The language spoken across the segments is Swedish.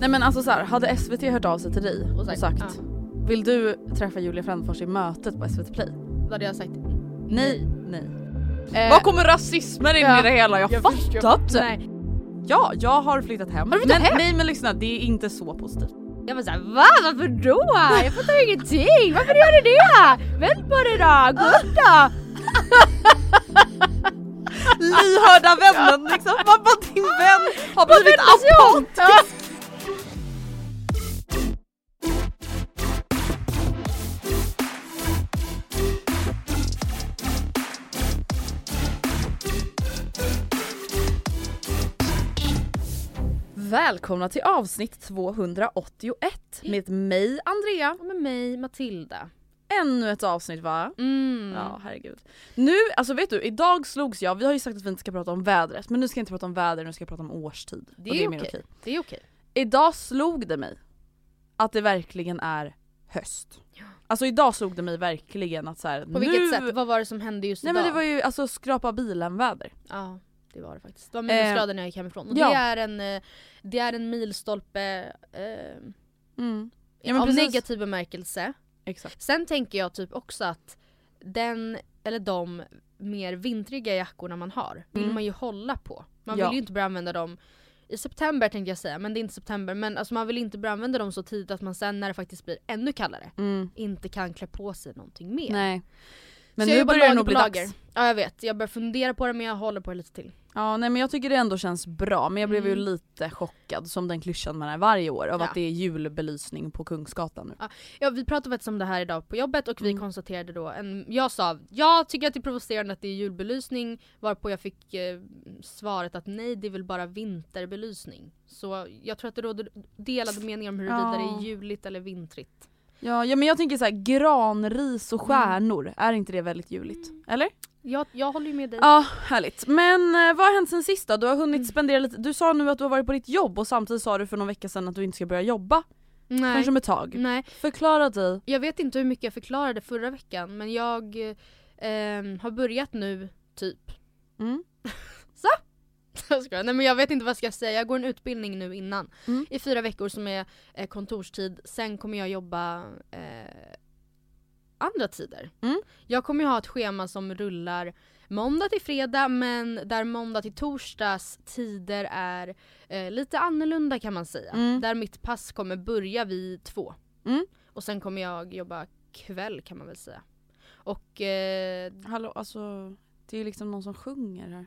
Nej men alltså så här, hade SVT hört av sig till dig och sagt, sagt, ja. vill du träffa Julia Frändfors i mötet på SVT Play? Då hade jag sagt Nej, nej. Eh, Var kommer rasismen in ja, i det hela? Jag, förstår- fattar inte. Ja, jag har flyttat hem. Har du flyttat men, hem? Nej men lyssna, det är inte så positivt. Jag var såhär va? Varför då? Jag fattar ingenting. Varför gör du det? Vänd på det då, gå upp då! Lyhörda vännen liksom. Vad bara din vän har blivit apatisk. Välkomna till avsnitt 281 med mig Andrea. Och med mig Matilda. Ännu ett avsnitt va? Mm. Ja herregud. Nu, alltså vet du, idag slogs jag, vi har ju sagt att vi inte ska prata om vädret men nu ska jag inte prata om väder, nu ska jag prata om årstid. Det Och är mer okej. Det är okej. Idag slog det mig att det verkligen är höst. Alltså idag slog det mig verkligen att så här, På nu... vilket sätt? Vad var det som hände just Nej idag? men det var ju alltså skrapa bilen väder. Ja det var det faktiskt. Det var minusgrader när jag gick hemifrån. Och ja. det, är en, eh, det är en milstolpe eh, Mm. Ja, av precis. negativ bemärkelse. Exakt. Sen tänker jag typ också att den eller de mer vintriga jackorna man har vill Mm. man ju hålla på. Man Ja. vill ju inte börja använda dem i september tänkte jag säga, men det är inte september. Men alltså man vill inte börja använda dem så tidigt att man sen när det faktiskt blir ännu kallare Mm. inte kan klä på sig någonting mer. Nej. Men så nu börjar det nog bli lager. dags. Ja jag vet, jag börjar fundera på det men jag håller på det lite till. Ja nej men jag tycker det ändå känns bra men jag blev ju Mm. lite chockad som den klyschan man är varje år av Ja. att det är julbelysning på Kungsgatan nu. Ja vi pratade faktiskt om det här idag på jobbet och vi Mm. konstaterade då, en, jag sa jag tycker att det är provocerande att det är julbelysning varpå jag fick eh, svaret att nej det är väl bara vinterbelysning. Så jag tror att det råder delade meningar om huruvida det Ja. är juligt eller vintrigt. Ja, ja men jag tänker så här, granris och Mm. stjärnor, är inte det väldigt juligt? Eller? Jag, jag håller ju med dig. Ja, härligt. Men eh, vad har hänt sen sist då? Du har hunnit Mm. spendera lite, du sa nu att du har varit på ditt jobb och samtidigt sa du för någon vecka sedan att du inte ska börja jobba nej. förrän om ett tag. nej. Förklara dig. Jag vet inte hur mycket jag förklarade förra veckan men jag eh, har börjat nu typ. Mm. Skojar. Nej men jag vet inte vad jag ska säga, jag går en utbildning nu innan. Mm. I fyra veckor som är eh, kontorstid, sen kommer jag jobba eh, andra tider. Mm. Jag kommer ju ha ett schema som rullar måndag till fredag men där måndag till torsdags tider är eh, lite annorlunda kan man säga. Mm. Där mitt pass kommer börja vid två. Mm. Och sen kommer jag jobba kväll kan man väl säga. Och eh, Hallå alltså, det är ju liksom någon som sjunger här.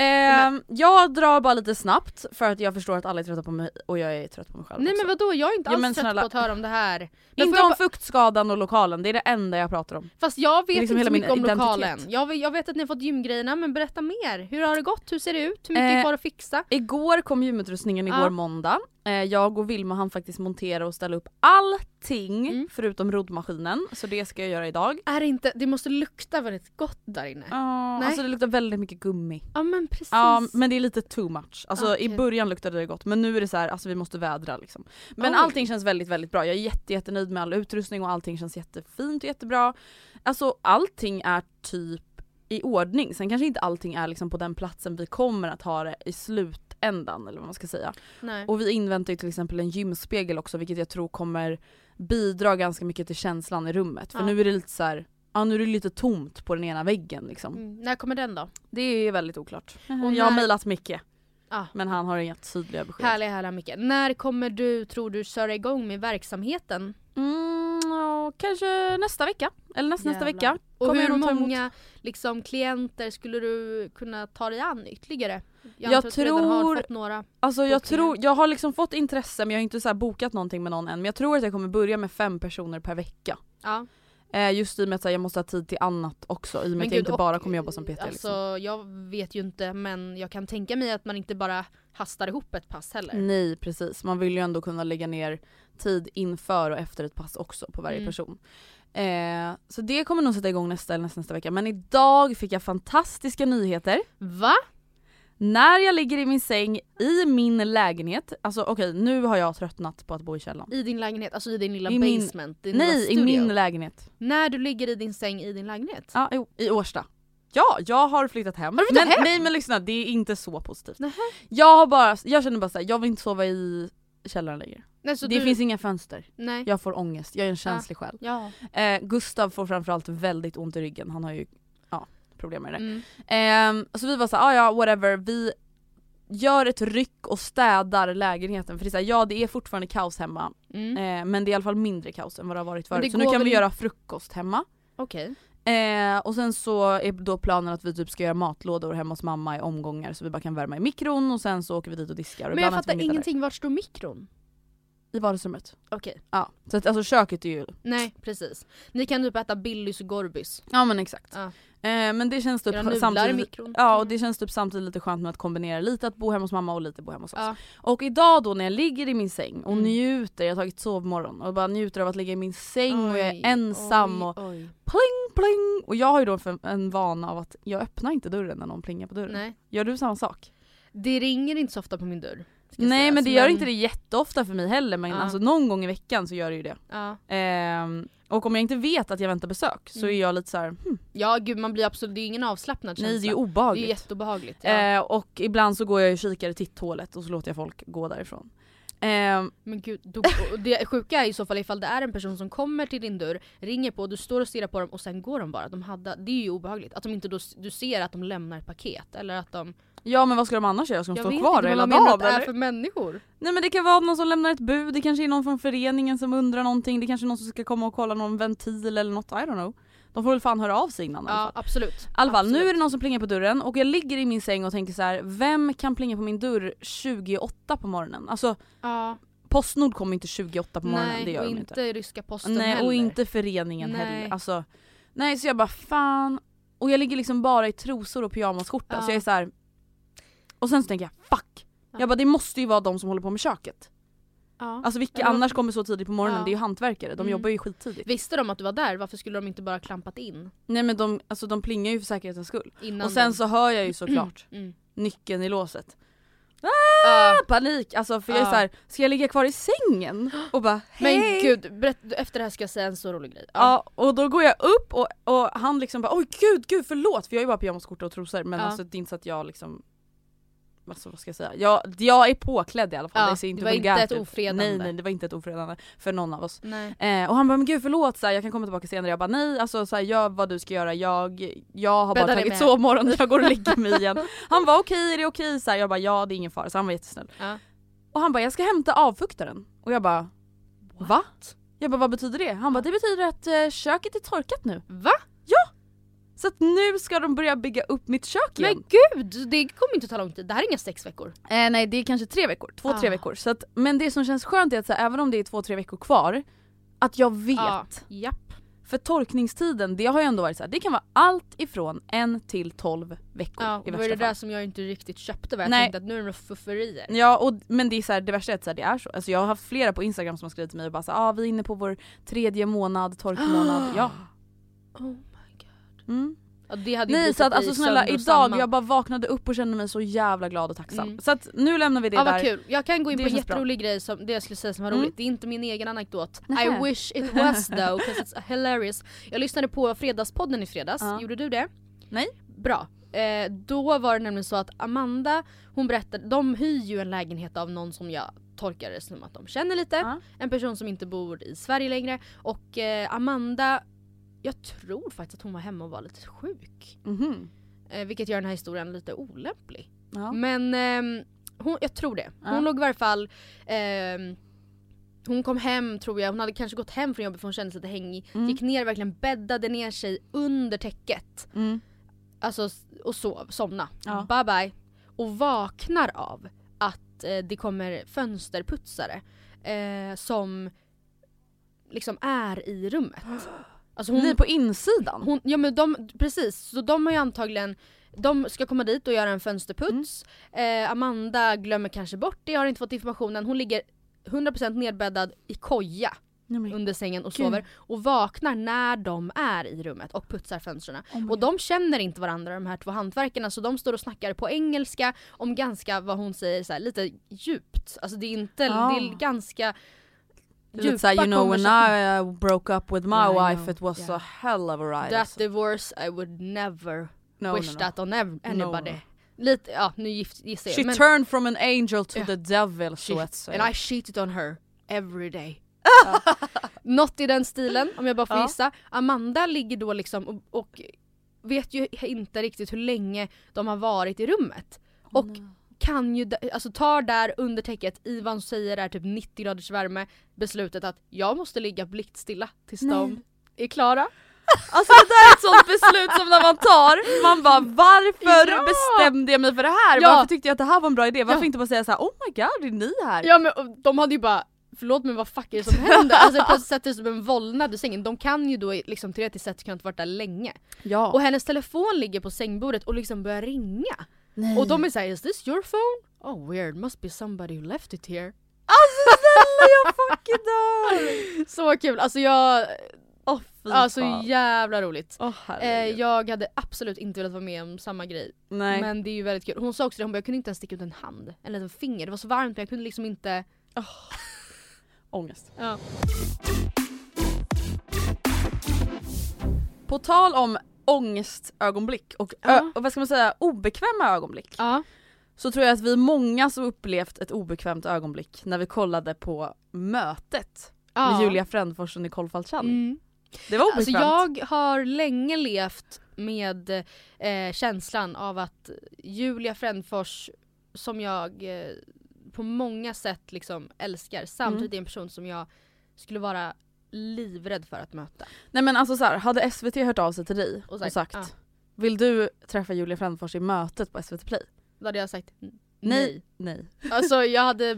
Ehm, jag drar bara lite snabbt för att jag förstår att alla är trötta på mig och jag är trött på mig själv Nej också. men vadå, jag är inte alls trött snälla. på att höra om det här. Men Inte om bara- fuktskadan och lokalen, det är det enda jag pratar om. Fast jag vet liksom inte så mycket om identitet. lokalen. Jag, jag vet att ni har fått gymgrejerna men berätta mer. Hur har det gått? Hur ser det ut? Hur mycket är Eh, kvar att fixa? Igår kom gymutrustningen, igår Ja. måndag. Eh, jag och Vilma hann faktiskt montera och ställa upp allting Mm. förutom roddmaskinen. Så det ska jag göra idag. Är det inte, det måste lukta väldigt gott där inne. Ja, alltså det luktar väldigt mycket gummi. Ja men precis. Ja men det är lite too much. Alltså i Okej. början luktade det gott men nu är det så här, alltså vi måste vädra liksom. Men Oj. allting känns väldigt väldigt bra. Jag är jätte, jättenöjd med all utrustning och allting känns jättefint och jättebra. Alltså allting är typ i ordning. Sen kanske inte allting är liksom på den platsen vi kommer att ha det i slutändan eller vad man ska säga. Nej. Och vi inväntar ju till exempel en gymspegel också vilket jag tror kommer bidra ganska mycket till känslan i rummet. För Ja. nu är det lite så här, ja nu är det lite tomt på den ena väggen liksom. Mm. När kommer den då? Det är väldigt oklart. Och jag har mejlat Micke Ah. men han har inga tydliga besked. Härliga härliga Micke. När kommer du, tror du, köra igång med verksamheten? Mm, ja, kanske nästa vecka. Eller nästa, nästa vecka. Och hur många liksom, klienter skulle du kunna ta dig an ytterligare? Jag, Jag redan har tror- fått några. Alltså jag tror, jag har liksom fått intresse men jag har inte så bokat någonting med någon än. Men jag tror att jag kommer börja med fem personer per vecka. Ja. Eh, just i och med att här, jag måste ha tid till annat också. I och med att jag inte och- bara kommer jobba som PT. Alltså liksom. jag vet ju inte men jag kan tänka mig att man inte bara hastar ihop ett pass heller. Nej precis, man vill ju ändå kunna lägga ner tid inför och efter ett pass också på varje Mm. person. Eh, så det kommer nog sätta igång nästa eller nästa, nästa vecka. Men idag fick jag fantastiska nyheter. Va? När jag ligger i min säng i min lägenhet, alltså okej nu har jag tröttnat på att bo i källaren. I din lägenhet, alltså i din lilla I min- basement? Din Nej, lilla i min lägenhet. När du ligger i din säng i din lägenhet? Ja, jo, i Årsta. Ja, jag har flyttat hem. Har du flyttat men, hem? Nej men lyssna, det är inte så positivt. Nähä. Jag har bara, jag känner bara såhär, jag vill inte sova i källaren längre. Nej, så det du... finns inga fönster. Nej. Jag får ångest, jag är en känslig själ. Ja. Eh, Gustav får framförallt väldigt ont i ryggen, han har ju ja, problem med det. Mm. Ehm, så vi var såhär, ah, ja whatever, vi gör ett ryck och städar lägenheten. För det är såhär, ja det är fortfarande kaos hemma, Mm. eh, men det är i alla fall mindre kaos än vad det har varit förut. Så nu kan vi in- göra frukost hemma. Okej. Eh, och sen så är då planen att vi typ ska göra matlådor hemma hos mamma i omgångar så vi bara kan värma i mikron och sen så åker vi dit och diskar. Och Men jag fattar ingenting, vart står mikron? I vardagsrummet. Okej. Ja, så att, alltså köket är ju... Nej precis. Ni kan typ äta Billys och Gorbys. Ja men exakt. Ja. Eh, men det känns typ samtidigt... Ja och det känns typ samtidigt lite skönt med att kombinera lite att bo hemma hos mamma och lite bo hemma hos oss. Ja. Och idag då när jag ligger i min säng och Mm. njuter, jag har tagit sovmorgon och bara njuter av att ligga i min säng och jag är Oj, ensam oj, och oj. pling pling! Och jag har ju då en, en vana av att jag öppnar inte dörren när någon plingar på dörren. Nej. Gör du samma sak? Det ringer inte så ofta på min dörr. Ska Nej sägas, men det gör inte det jätteofta för mig heller men Ja. alltså någon gång i veckan så gör det ju det. Ja. Ehm, och om jag inte vet att jag väntar besök så Mm. är jag lite så här, hm, ja gud man blir absolut, det är ingen avslappnad känsla. nej det är ju Det är obehagligt. jätteobehagligt. Ja. Ehm, och ibland så går jag och kikar i titthålet och så låter jag folk gå därifrån. Ehm, Men gud, då, det sjuka är i så fall ifall det är en person som kommer till din dörr, ringer på, du står och stirrar på dem och sen går de bara. De hade, det är ju obehagligt. Att de inte då, du ser att de lämnar ett paket eller att de... ja men vad ska de annars göra? Ska de Jag stå vet kvar inte hela vad man menar att dagen det är för människor. Nej men det kan vara någon som lämnar ett bud, det kanske är någon från föreningen som undrar någonting, det kanske är någon som ska komma och kolla någon ventil eller något, I don't know. De får väl fan höra av sig innan i alla Ja fall. absolut. I alla fall, nu är det någon som plingar på dörren och jag ligger i min säng och tänker så här: vem kan plinga på min dörr 28 på morgonen? Alltså Ja, Postnord kommer inte 28 på morgonen, nej det gör och de inte, inte. ryska posten Nej heller. och inte föreningen Nej. heller. Alltså, nej så jag bara fan. Och jag ligger liksom bara i trosor och pyjamasskjorta Ja. så jag är så här. Och sen så tänker jag fuck. Ja. Jag bara det måste ju vara de som håller på med köket. Ja. Alltså vilka Eller annars kommer så tidigt på morgonen? Ja. Det är ju hantverkare, de Mm. jobbar ju skittidigt. Visste de att du var där? Varför skulle de inte bara klampat in? Nej men de, alltså, de plingar ju för säkerhetens skull. Innan och sen de... så hör jag ju såklart Mm. nyckeln i låset. Ja. Panik! Alltså för jag är Ja. så här, ska jag ligga kvar i sängen? Och bara hej! Men gud, berätt, efter det här ska jag säga en så rolig grej. Ja, och då går jag upp och, och han liksom bara oj gud gud förlåt för jag är ju bara pyjamasskjorta och trosor men alltså det är inte så att jag liksom Alltså vad ska jag säga? Jag, jag är påklädd i alla fall, Ja, det ser inte det var inte vulgärt ett ut. ofredande. Nej nej det var inte ett ofredande för någon av oss. Eh, och han bara men gud förlåt så här, jag kan komma tillbaka senare. Jag bara nej alltså så här, gör vad du ska göra, jag, jag har Bädda bara tagit sovmorgon, jag går och lägger mig igen. Han var okej, är det okej? Så här, jag bara ja det är ingen fara, så han var jättesnäll. Ja. Och han bara jag ska hämta avfuktaren. Och jag bara va? Jag bara vad betyder det? Han bara det betyder att eh, köket är torkat nu. Va? Så att nu ska de börja bygga upp mitt kök igen. Men gud, det kommer inte ta lång tid. Det här är inga sex veckor. Eh, nej det är kanske tre veckor, två tre Ah. veckor. Så att, men det som känns skönt är att så här, även om det är två tre veckor kvar, att jag vet. Ja. Japp. För torkningstiden, det har ju ändå varit så här, det kan vara allt ifrån en till 12 veckor Ja, i och det var det där som jag inte riktigt köpte va? Jag Nej. tänkte att nu är det några fufferier. Ja och, men det är så här, det värsta är att så här, det är så. Alltså jag har haft flera på instagram som har skrivit till mig och bara så här, ah, vi är inne på vår tredje månad, torkmånad. ja. Oh. Mm. Nej så att alltså snälla idag, jag bara vaknade upp och kände mig så jävla glad och tacksam. Mm. Så att nu lämnar vi det Ja där. vad kul, jag kan gå in Det på en känns bra. jätterolig grej som det jag skulle säga som var Mm. roligt. Det är inte min egen anekdot. Nähä. I wish it was though, 'cause it's hilarious. Jag lyssnade på Fredagspodden i fredags, Ja. gjorde du det? Nej. Bra. Eh, då var det nämligen så att Amanda, hon berättade, de hyr ju en lägenhet av någon som jag tolkar det som att de känner lite. Ja. En person som inte bor i Sverige längre. Och eh, Amanda, jag tror faktiskt att hon var hemma och var lite sjuk. Mhm. Eh, vilket gör den här historien lite olämplig. Ja. Men ehm, hon, jag tror det. Hon Ja. låg i varje fall ehm, hon kom hem tror jag, hon hade kanske gått hem från jobbet för hon kände sig lite hängig. Mm. Gick ner verkligen bäddade ner sig under täcket. Mm. Alltså och sov, somna. Ja. Bye bye. Och vaknar av att eh, det kommer fönsterputsare eh, som liksom är i rummet. Alltså Ni på insidan? hon, ja men de, precis, så de har ju antagligen de ska komma dit och göra en fönsterputs. Eh, Amanda glömmer kanske bort det, har inte fått informationen. Hon ligger 100% nedbäddad i koja Nej, under sängen och Gud. sover och vaknar när de är i rummet och putsar fönstren. Oh och de känner inte varandra de här två hantverkarna så de står och snackar på engelska om ganska, vad hon säger, så här, lite djupt. Alltså det är inte, Ja. det är ganska Lite såhär, you know when. I uh, broke up with my Yeah, wife it was Yeah. a hell of a ride. That alltså. divorce I would never no, wish no, no. that on anybody. Lite, ja nu gissar She jag. Men, turned from an angel to Ja. the devil she, så att säga. and I cheated on her every day. Ja. Något i den stilen om jag bara får Ja. gissa. Amanda ligger då liksom och, och vet ju inte riktigt hur länge de har varit i rummet. Och kan ju, alltså tar där under täcket i vad hon säger är typ 90 graders värme beslutet att jag måste ligga blickstilla tills de är klara. Alltså det där är ett sånt beslut som när man tar, man bara varför Ja. bestämde jag mig för det här? Ja. Varför tyckte jag att det här var en bra idé? Varför Ja. inte bara säga så här: oh my god är ni här? Ja men de hade ju bara Förlåt men vad fuck är det som händer? Alltså plötsligt sätter sig som en vålnad i sängen. De kan ju då liksom teoretiskt sett kunnat varit där länge. Ja. Och hennes telefon ligger på sängbordet och liksom börjar ringa. Nej. Och de är såhär, is this your phone? Oh weird, must be somebody who left it here. Alltså snälla jag fucking dör! Så kul, alltså jag, fy alltså fan. jävla roligt. Åh Eh, jag hade absolut inte velat vara med om samma grej. Nej. Men det är ju väldigt kul. Hon sa också det, hon bara, jag kunde inte ens sticka ut en hand, en finger. Det var så varmt men jag kunde liksom inte... Ångest. Ja. På tal om ångestögonblick och, Ja. och vad ska man säga, obekväma ögonblick. Ja. Så tror jag att vi är många som upplevt ett obekvämt ögonblick när vi kollade på mötet med Julia Frändfors och Nicole Falciani. Mm. Det var Alltså obekvämt. jag har länge levt med eh, känslan av att Julia Frändfors, som jag eh, på många sätt liksom älskar, samtidigt är en person som jag skulle vara livrädd för att möta. Nej men alltså så här, hade SVT hört av sig till dig och Och sagt, sagt, ja. Vill du träffa Julia Frändfors i mötet på SVT Play? Då hade jag sagt Nej. nej. Nej. Alltså jag hade,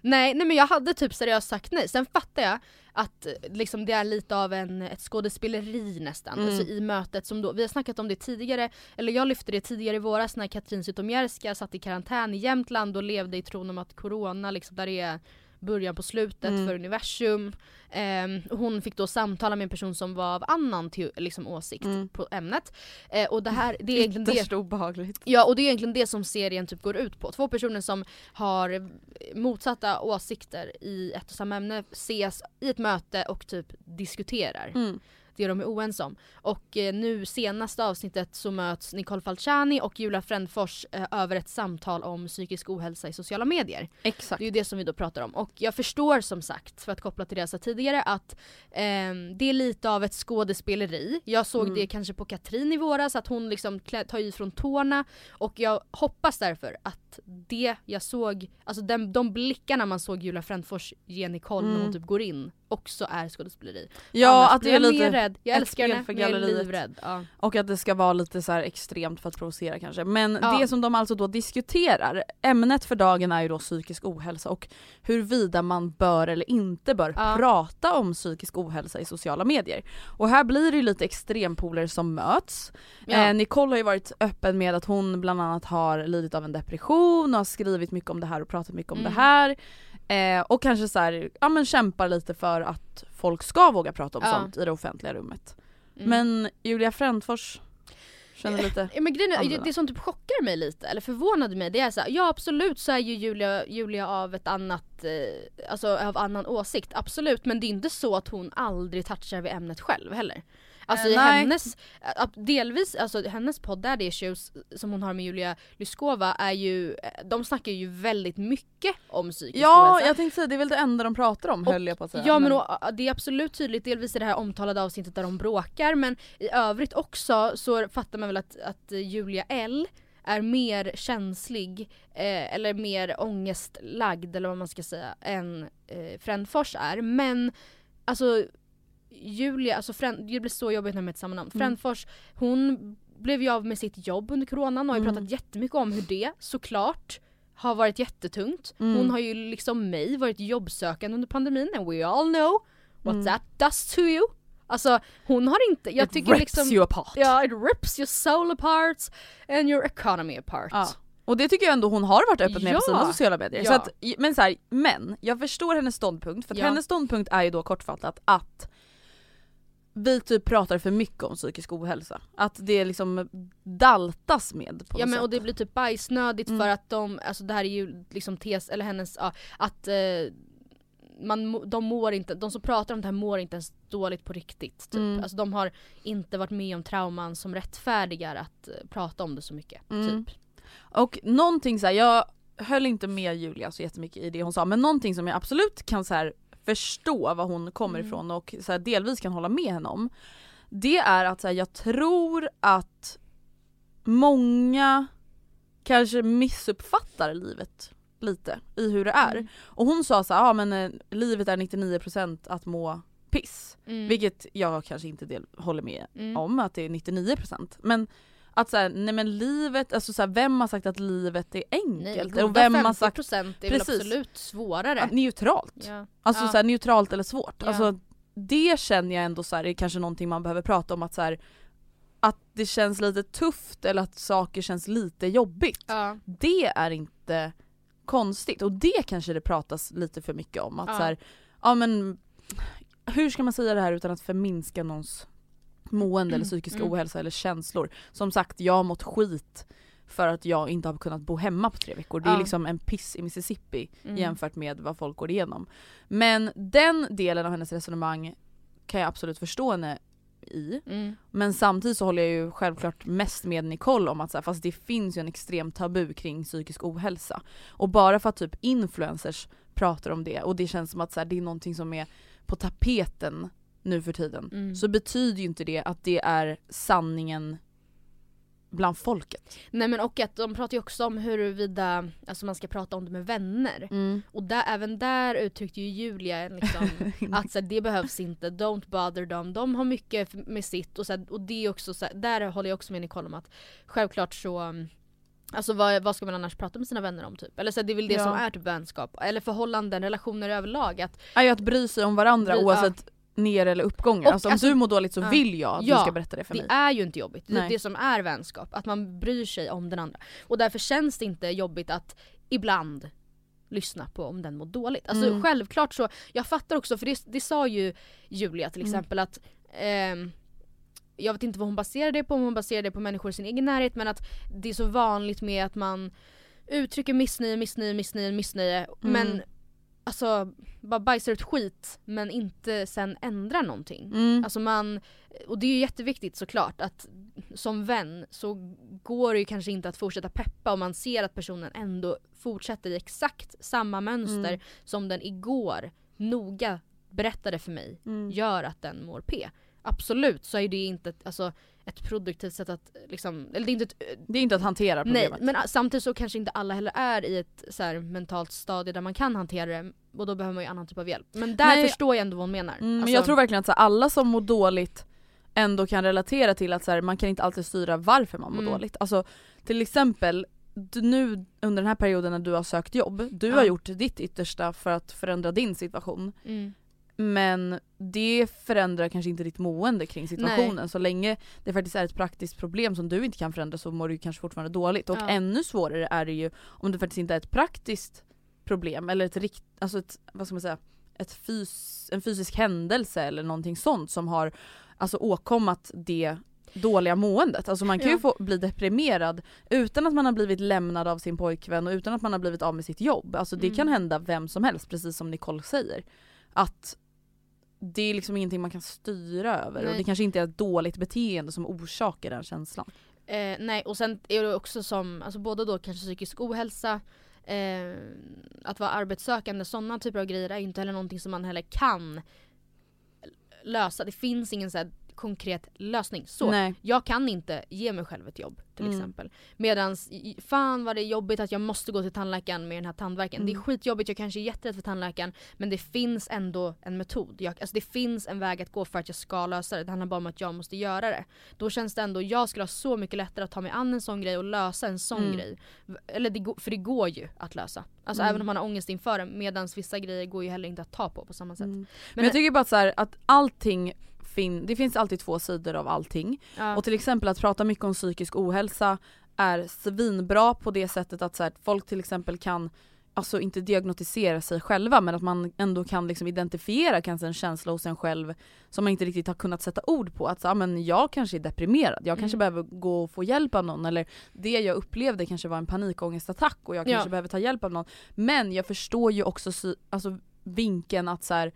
nej, nej men jag hade typ seriöst sagt nej. Sen fattar jag att liksom, det är lite av en, ett skådespeleri nästan, Mm. alltså i mötet som då, vi har snackat om det tidigare, eller jag lyfte det tidigare i våras när Katrin Zytomierska satt i karantän i Jämtland och levde i tron om att corona liksom där är början på slutet Mm. för universum. Ehm, hon fick då samtala med en person som var av annan liksom, åsikt Mm. på ämnet. Eh, och det här, det är egentligen det obehagligt. Ja och det är egentligen det som serien typ går ut på. Två personer som har motsatta åsikter i ett och samma ämne ses i ett möte och typ diskuterar Mm. Det de är oense om. Och eh, nu senaste avsnittet så möts Nicole Falciani och Julia Frändfors eh, över ett samtal om psykisk ohälsa i sociala medier. Exakt. Det är ju det som vi då pratar om. Och jag förstår som sagt, för att koppla till det jag sa tidigare, att ehm, det är lite av ett skådespeleri. Jag såg Mm. det kanske på Katrin i våras, att hon liksom tar i från tårna. Och jag hoppas därför att det jag såg, alltså den, de blickarna man såg Julia Frändfors ge Nicole när hon Mm. typ går in, också är skådespeleri. Ja Annars att det är lite, mer rädd. Jag älskar henne, för men jag är livrädd. Ja. och att det ska vara lite så extremt för att provocera kanske. Men Ja. det som de alltså då diskuterar, ämnet för dagen är ju då psykisk ohälsa och huruvida man bör eller inte bör Ja. prata om psykisk ohälsa i sociala medier. Och här blir det ju lite extrempoler som möts. Eh, Nicole har ju varit öppen med att hon bland annat har lidit av en depression och har skrivit mycket om det här och pratat mycket om Mm. det här. Eh, och kanske så här, ja men kämpar lite för att folk ska våga prata om Ja. sånt i det offentliga rummet. Mm. Men Julia Frändfors känner lite... Ja, men grejen det, som typ chockar mig lite, eller förvånade mig, det är så här, ja absolut så är ju Julia, Julia av ett annat, eh, alltså av annan åsikt, absolut men det är inte så att hon aldrig touchar vid ämnet själv heller. Alltså Eh, hennes, äh, delvis, alltså hennes podd Daddy Issues som hon har med Julia Lyskova är ju, eh, de snackar ju väldigt mycket om psykisk Ja, ohälsa. jag tänkte säga det är väl det enda de pratar om Och- höll jag på att säga. Ja men och, äh, det är absolut tydligt, delvis i det här omtalade avsnittet där de bråkar men i övrigt också så fattar man väl att, att eh, Julia L är mer känslig eh, eller mer ångestlagd eller vad man ska säga än eh, Frändfors är men alltså Julia, alltså Fränd, det blir så jobbigt när de heter samma namn. Mm. Frändfors, hon blev ju av med sitt jobb under coronan och har ju Mm. pratat jättemycket om hur det såklart har varit jättetungt. Mm. Hon har ju liksom mig varit jobbsökande under pandemin and we all know what Mm. that does to you. Alltså hon har inte, jag It tycker rips liksom you apart. Ja, it rips your soul apart and your economy apart. Ja. Och det tycker jag ändå hon har varit öppen med på Ja. sina sociala medier. Ja. Så att, men, så här, men jag förstår hennes ståndpunkt för Ja. hennes ståndpunkt är ju då kortfattat att vi typ pratar för mycket om psykisk ohälsa. Att det liksom daltas med på Ja men sätt. och det blir typ bajsnödigt Mm. för att de, alltså det här är ju liksom tes, eller hennes, ja, att eh, man, de mår inte, de som pratar om det här mår inte ens dåligt på riktigt. Typ. Mm. Alltså de har inte varit med om trauman som rättfärdigar att eh, prata om det så mycket. Mm. Typ. Och någonting så här, jag höll inte med Julia så jättemycket i det hon sa men någonting som jag absolut kan så här, förstå var hon kommer Mm. ifrån och så här, delvis kan hålla med henne om. Det är att så här, jag tror att många kanske missuppfattar livet lite i hur det är. Mm. Och hon sa så här, ja men eh, livet är 99% att må piss. Mm. Vilket jag kanske inte del, håller med Mm. om att det är 99% men att såhär, nej men livet, alltså såhär, vem har sagt att livet är Nej, enkelt? goda och vem har 50% sagt är väl Precis. absolut svårare. att neutralt? ja. Alltså Ja. såhär, neutralt eller svårt. Ja. Alltså, det känner jag ändå såhär, är kanske någonting man behöver prata om att såhär, att det känns lite tufft eller att saker känns lite jobbigt. Ja. Det är inte konstigt och det kanske det pratas lite för mycket om. Att Ja. så här, ja men hur ska man säga det här utan att förminska någons mående eller psykiska Mm. ohälsa eller känslor. Som sagt, jag har mått skit för att jag inte har kunnat bo hemma på tre veckor. Det är Ja. liksom en piss i Mississippi Mm. jämfört med vad folk går igenom. Men den delen av hennes resonemang kan jag absolut förstå henne i. Mm. Men samtidigt så håller jag ju självklart mest med Nicole om att så här, fast det finns ju en extrem tabu kring psykisk ohälsa. Och bara för att typ influencers pratar om det och det känns som att så här, det är någonting som är på tapeten nu för tiden Mm. så betyder ju inte det att det är sanningen bland folket. Nej men och att de pratar ju också om huruvida alltså man ska prata om det med vänner. Och där, även där uttryckte ju Julia liksom, att så här, det behövs inte, don't bother them. De har mycket med sitt och, så här, och det är också så här, där håller jag också med Nicole om att självklart så Alltså vad, vad ska man annars prata med sina vänner om typ? Eller så det är väl det Ja. som är typ vänskap, eller förhållanden, relationer överlag. Att, ju att bry sig om varandra Bry- oavsett ner eller uppgångar. Och alltså om alltså- du mår dåligt så ja. vill jag att Ja, du ska berätta det för det mig. är ju inte jobbigt, det är det som är vänskap. Att man bryr sig om den andra. Och därför känns det inte jobbigt att ibland lyssna på om den mår dåligt. Alltså Mm. självklart så, jag fattar också för det, det sa ju Julia till Mm. exempel att ehm, jag vet inte vad hon baserar det på, om hon baserar det på människor i sin egen närhet men att det är så vanligt med att man uttrycker missnöje, missnöje, missnöje, missnöje Mm. men alltså bara bajsar ut skit men inte sen ändrar någonting. Mm. Alltså man, och det är ju jätteviktigt såklart att som vän så går det ju kanske inte att fortsätta peppa om man ser att personen ändå fortsätter i exakt samma mönster Mm. som den igår noga berättade för mig Mm. gör att den mår P. Absolut så är det inte alltså, ett produktivt sätt att liksom, eller det är inte ett Det är inte att hantera Nej, problemet. men a- samtidigt så kanske inte alla heller är i ett så här, mentalt stadie där man kan hantera det och då behöver man ju annan typ av hjälp. Men där Nej. förstår jag ändå vad hon menar. Mm, men Alltså, jag tror verkligen att så här, alla som mår dåligt ändå kan relatera till att så här, man kan inte alltid styra varför man mår Mm. dåligt. Alltså till exempel nu under den här perioden när du har sökt jobb, du Ja. har gjort ditt yttersta för att förändra din situation. mm, Men det förändrar kanske inte ditt mående kring situationen. Så länge det faktiskt är ett praktiskt problem som du inte kan förändra så mår du kanske fortfarande dåligt. Och Ja. ännu svårare är det ju om det faktiskt inte är ett praktiskt problem eller ett rikt, alltså ett, vad ska man säga, ett fys, en fysisk händelse eller någonting sånt som har alltså åkommat det dåliga måendet. Alltså man kan ju Ja. få bli deprimerad utan att man har blivit lämnad av sin pojkvän och utan att man har blivit av med sitt jobb. Alltså det Mm. kan hända vem som helst, precis som Nicole säger. Att det är liksom ingenting man kan styra över och Nej. det kanske inte är ett dåligt beteende som orsakar den känslan. eh, nej och sen är det också som, alltså både då kanske psykisk ohälsa, eh, att vara arbetssökande, sådana typer av grejer är inte heller någonting som man heller kan lösa. Det finns ingen så här konkret lösning. Så Nej. jag kan inte ge mig själv ett jobb till Mm. exempel. Medans, fan vad det är jobbigt att jag måste gå till tandläkaren med den här tandvärken. Det är Mm. skitjobbigt, jag kanske är jätterädd för tandläkaren men det finns ändå en metod. Jag, alltså det finns en väg att gå för att jag ska lösa det. Det handlar bara om att jag måste göra det. Då känns det ändå, jag skulle ha så mycket lättare att ta mig an en sån grej och lösa en sån Mm. grej. Eller det, för det går ju att lösa. Alltså Mm. även om man har ångest inför det medans vissa grejer går ju heller inte att ta på på samma sätt. Mm. Men, Men- jag tycker bara att, så här, att allting fin- det finns alltid två sidor av allting. Ja. Och till exempel att prata mycket om psykisk ohälsa är svinbra på det sättet att så här, folk till exempel kan Alltså inte diagnostisera sig själva men att man ändå kan liksom identifiera kanske en känsla hos en själv som man inte riktigt har kunnat sätta ord på. Att så, ah, men jag kanske är deprimerad, jag kanske Mm. behöver gå och få hjälp av någon eller det jag upplevde kanske var en panikångestattack och jag Ja. kanske behöver ta hjälp av någon. Men jag förstår ju också alltså, vinkeln att så här,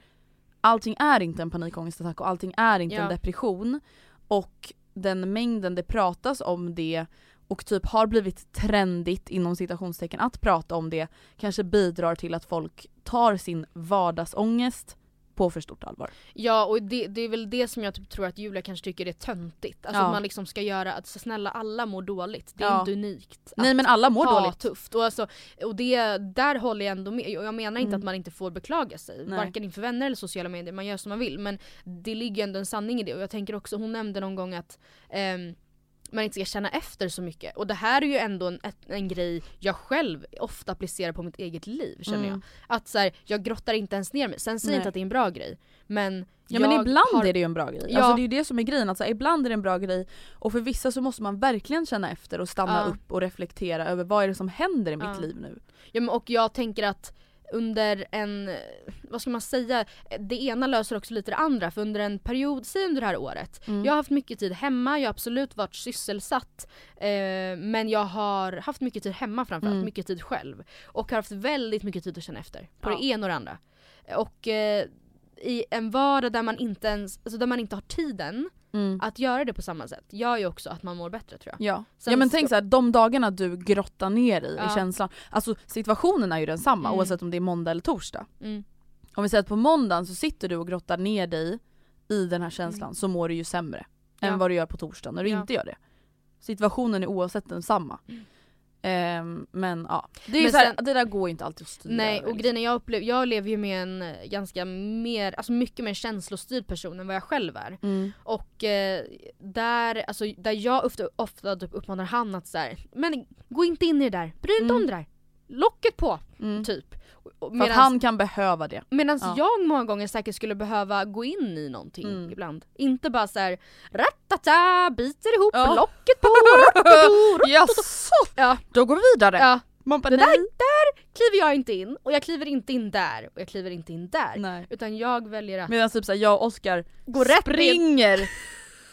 allting är inte en panikångestattack och allting är inte Ja. en depression. Och den mängden det pratas om det och typ har blivit trendigt inom citationstecken att prata om det kanske bidrar till att folk tar sin vardagsångest på för stort allvar. Ja och det, det är väl det som jag typ tror att Julia kanske tycker är töntigt. Alltså Ja. att man liksom ska göra att så snälla alla mår dåligt. Det är Ja. inte unikt. Nej men alla mår ha dåligt. tufft. Och, alltså, och det, där håller jag ändå med. Och jag menar inte Mm. att man inte får beklaga sig. Nej. Varken inför vänner eller sociala medier. Man gör som man vill. Men det ligger ändå en sanning i det. Och jag tänker också, hon nämnde någon gång att ehm, man inte ska känna efter så mycket. Och det här är ju ändå en, en grej jag själv ofta applicerar på mitt eget liv känner Mm. jag. Att så här, jag grottar inte ens ner mig. Sen säger jag inte att det är en bra grej. Men Ja men ibland har, är det ju en bra grej. Ja. Alltså det är ju det som är grejen, alltså, ibland är det en bra grej och för vissa så måste man verkligen känna efter och stanna Ja. upp och reflektera över vad är det som händer i mitt Ja. liv nu. Ja, men och jag tänker att under en, vad ska man säga, det ena löser också lite det andra för under en period, säg under det här året. Mm. Jag har haft mycket tid hemma, jag har absolut varit sysselsatt eh, men jag har haft mycket tid hemma framförallt, Mm. mycket tid själv. Och har haft väldigt mycket tid att känna efter på Ja. det ena och det andra. Och eh, i en vardag där man inte ens, alltså där man inte har tiden Mm. att göra det på samma sätt gör ju också att man mår bättre tror jag. Ja. Sen ja men tänk så här, de dagarna du grottar ner i, Ja. i känslan, alltså situationen är ju densamma Mm. oavsett om det är måndag eller torsdag. Mm. Om vi säger att på måndagen så sitter du och grottar ner dig i den här känslan Mm. så mår du ju sämre Ja. än vad du gör på torsdagen när du Ja. inte gör det. situationen är oavsett densamma. Ehm, men ja, det, är Men här, sen- det där går inte alltid att styra Nej och grejen jag, upplever, jag lever ju med en eh, ganska mer, alltså mycket mer känslostyrd person än vad jag själv är. Mm. Och eh, där, alltså, där jag ofta, ofta typ uppmanar han att så här, men gå inte in i det där, bry dig inte Mm. om det där. Locket på, Mm. typ. För att han kan behöva det. Medan Ja. jag många gånger säkert skulle behöva gå in i någonting Mm. ibland. Inte bara såhär ratata, biter ihop Ja. locket på, ratatu, Jaså? Ja. Då går vi vidare. ja. Man bara, Det där, nej. där kliver jag inte in och jag kliver inte in där och jag kliver inte in där. nej. Utan jag väljer att Medan typ såhär, jag och Oskar gå rätt springer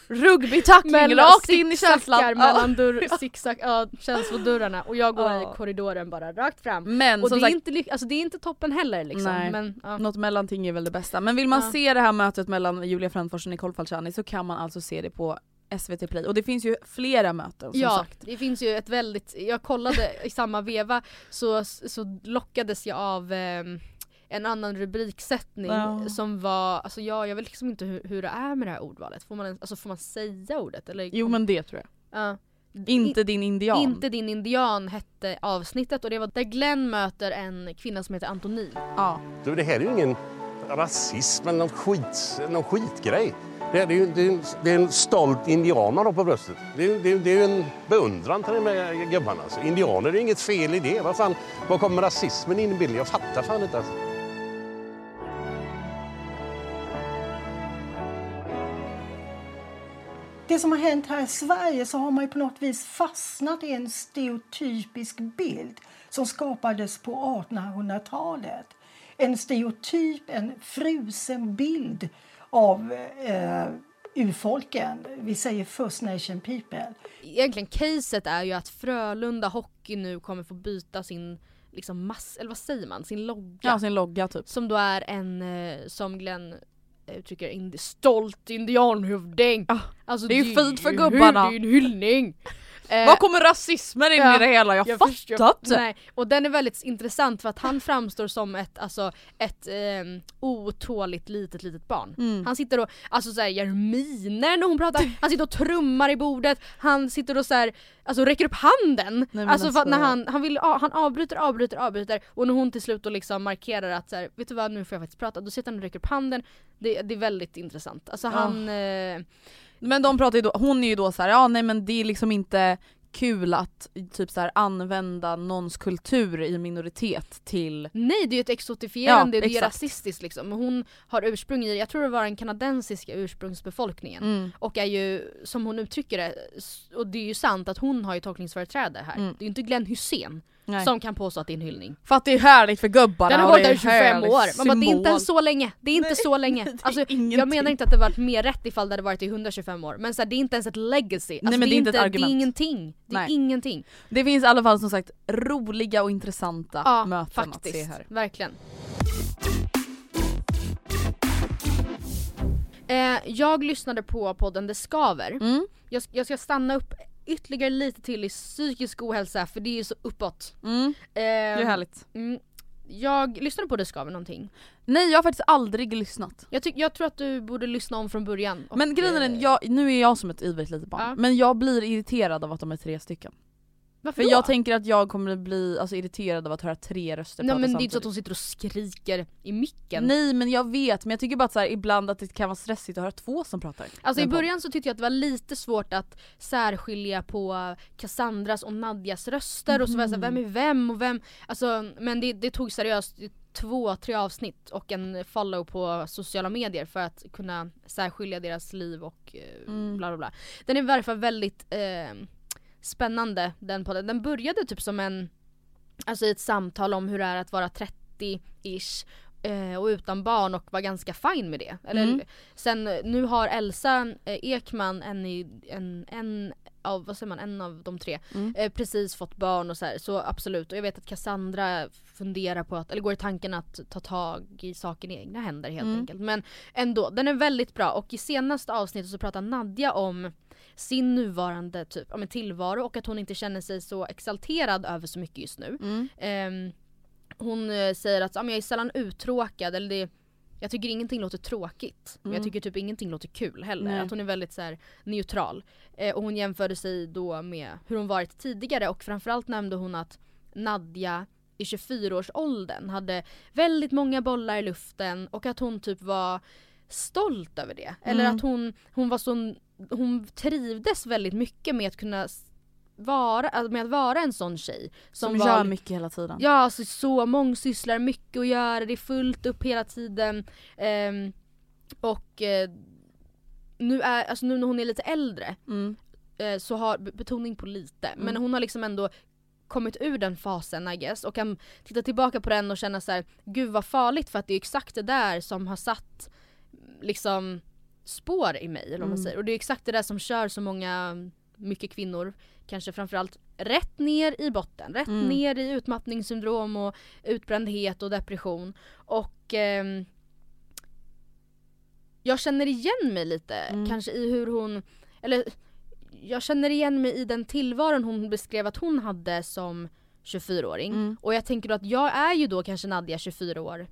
rugbytackling rakt in i känslan. mellan dörr, zigzag, ja, känslodörrarna och jag går Ja. i korridoren bara rakt fram. Men Och det är, sagt, inte, alltså, det är inte toppen heller liksom. Nej. Men, ja. något mellanting är väl det bästa. Men vill man Ja. se det här mötet mellan Julia Frändfors och Nicole Falciani så kan man alltså se det på SVT Play. Och det finns ju flera möten som ja, sagt. det finns ju ett väldigt, jag kollade i samma veva så, så lockades jag av ehm, en annan rubriksättning Ja. som var, alltså ja, jag vet liksom inte hur, hur det är med det här ordvalet. Får man, ens- alltså, får man säga ordet? Eller, Jo men det tror jag. Ja. Inte din indian. Inte din indian hette avsnittet och det var där Glenn möter en kvinna som heter Antonin. Ja. Du, det här är ju ingen rasism eller någon, skit, någon skitgrej. Det är, det, är, ju- det, är en, det är en stolt indian man har på bröstet. Det är, det är, det är en beundran till de här gubbarna. Alltså. Indianer, det är inget fel i det. Vad fan, var kommer rasismen in i bilden? Jag fattar fan inte. Alltså. Det som har hänt här i Sverige så har man ju på något vis fastnat i en stereotypisk bild som skapades på 1800-talet. En stereotyp, en frusen bild av eh, urfolken. Vi säger First Nation people. Egentligen caset är ju att Frölunda Hockey nu kommer få byta sin liksom mass, eller vad säger man, sin logga. ja, sin logga typ. Som då är en, eh, som Glenn uttrycker, indi- stolt indianhövding. Ah, alltså, det är ju fint för gubbarna. Det är ju en hyllning. Eh, Var kommer rasismen in ja, i det hela? Jag, jag fattar inte. Nej, och den är väldigt intressant för att han framstår som ett, alltså, ett eh, otåligt litet litet barn. Mm. Han sitter och alltså, så här, gör miner när hon pratar, han sitter och trummar i bordet, han sitter och så här, alltså, räcker upp handen. men alltså, alltså- när han, han, vill, han avbryter, avbryter, avbryter och när hon till slut då liksom markerar att så här, vet du vad nu får jag faktiskt prata, då sitter han och räcker upp handen. Det, det är väldigt intressant. Alltså han... Eh, Men de pratar ju då, hon är ju då så här, ja nej men det är liksom inte kul att typ så här använda någons kultur i minoritet till Nej det är ju ett exotifierande, Ja, det är rasistiskt liksom. Hon har ursprung i, jag tror det var den kanadensiska ursprungsbefolkningen. Mm. Och är ju, som hon uttrycker det, och det är ju sant att hon har ju tolkningsföreträde här. Mm. Det är ju inte Glenn Hussein Nej. som kan påstå att det är en hyllning. För att det är härligt för gubbarna Den har varit det är där i 25 härlig år. Man bara, det är inte så länge. Det är inte Nej, så länge. Alltså, jag menar inte att det varit mer rätt ifall det hade varit i 125 år. Men så här, det är inte ens ett legacy. Alltså, men det är inte ett Det är argument. ingenting. Det är Nej. ingenting. Det finns i alla fall som sagt roliga och intressanta Ja, möten faktiskt. att se här. Verkligen. Eh, jag lyssnade på podden Det Skaver. Mm. Jag, jag ska stanna upp ytterligare lite till i psykisk ohälsa för det är ju så uppåt. Mm. Eh, Det är härligt. mm, jag lyssnade på Det Skaver någonting. Nej jag har faktiskt aldrig lyssnat. Jag, tyck, jag tror att du borde lyssna om från början. Men grejen är eh, jag, nu är jag som ett ivrigt litet barn, Ja. men jag blir irriterad av att de är tre stycken. Varför För då? jag tänker att jag kommer bli alltså, irriterad av att höra tre röster Nej prata men det är inte så att de sitter och skriker i micken. Nej men jag vet, men jag tycker bara att så här, ibland att det kan vara stressigt att höra två som pratar. Alltså i i en podd. början så tyckte jag att det var lite svårt att särskilja på Cassandras och Nadjas röster och så var jag såhär, vem är vem och vem? Alltså, men det, det tog seriöst två, tre avsnitt och en follow på sociala medier för att kunna särskilja deras liv och eh, Mm. bla bla bla. Den är i varje fall väldigt eh, spännande den podden. Den började typ som en, alltså i ett samtal om hur det är att vara 30-ish eh, och utan barn och var ganska fin med det. Eller, Mm. Sen nu har Elsa eh, Ekman, en, i, en, en av, vad säger man, en av de tre, Mm. eh, precis fått barn och så här, så absolut. Och jag vet att Cassandra funderar på att, eller går i tanken att ta tag i saken i egna händer helt Mm. enkelt. Men ändå, den är väldigt bra och i senaste avsnittet så pratar Nadja om sin nuvarande typ, ja, men tillvaro och att hon inte känner sig så exalterad över så mycket just nu. Mm. Ehm, hon eh, säger att ja, men jag är sällan uttråkad eller det Jag tycker ingenting låter tråkigt. Mm. Jag tycker typ ingenting låter kul heller. Nej. Att hon är väldigt så här, neutral. Eh, och hon jämförde sig då med hur hon varit tidigare och framförallt nämnde hon att Nadja i 24-årsåldern hade väldigt många bollar i luften och att hon typ var stolt över det. Eller Mm. att hon, hon var så, hon trivdes väldigt mycket med att kunna vara, alltså med att vara en sån tjej. Som, var gör mycket hela tiden. Ja, alltså så mångsysslar, mycket att göra, det är fullt upp hela tiden. Ehm, och eh, nu, är, alltså nu när hon är lite äldre Mm. eh, så har, be- betoning på lite, men Mm. hon har liksom ändå kommit ur den fasen I guess och kan titta tillbaka på den och känna så här: gud vad farligt för att det är exakt det där som har satt liksom spår i mig eller vad man Mm. säger. Och det är exakt det där som kör så många, mycket kvinnor, kanske framförallt rätt ner i botten, rätt Mm. ner i utmattningssyndrom och utbrändhet och depression. Och ehm, jag känner igen mig lite Mm. kanske i hur hon, eller jag känner igen mig i den tillvaron hon beskrev att hon hade som 24-åring. Mm. Och jag tänker då att jag är ju då kanske Nadja 24 år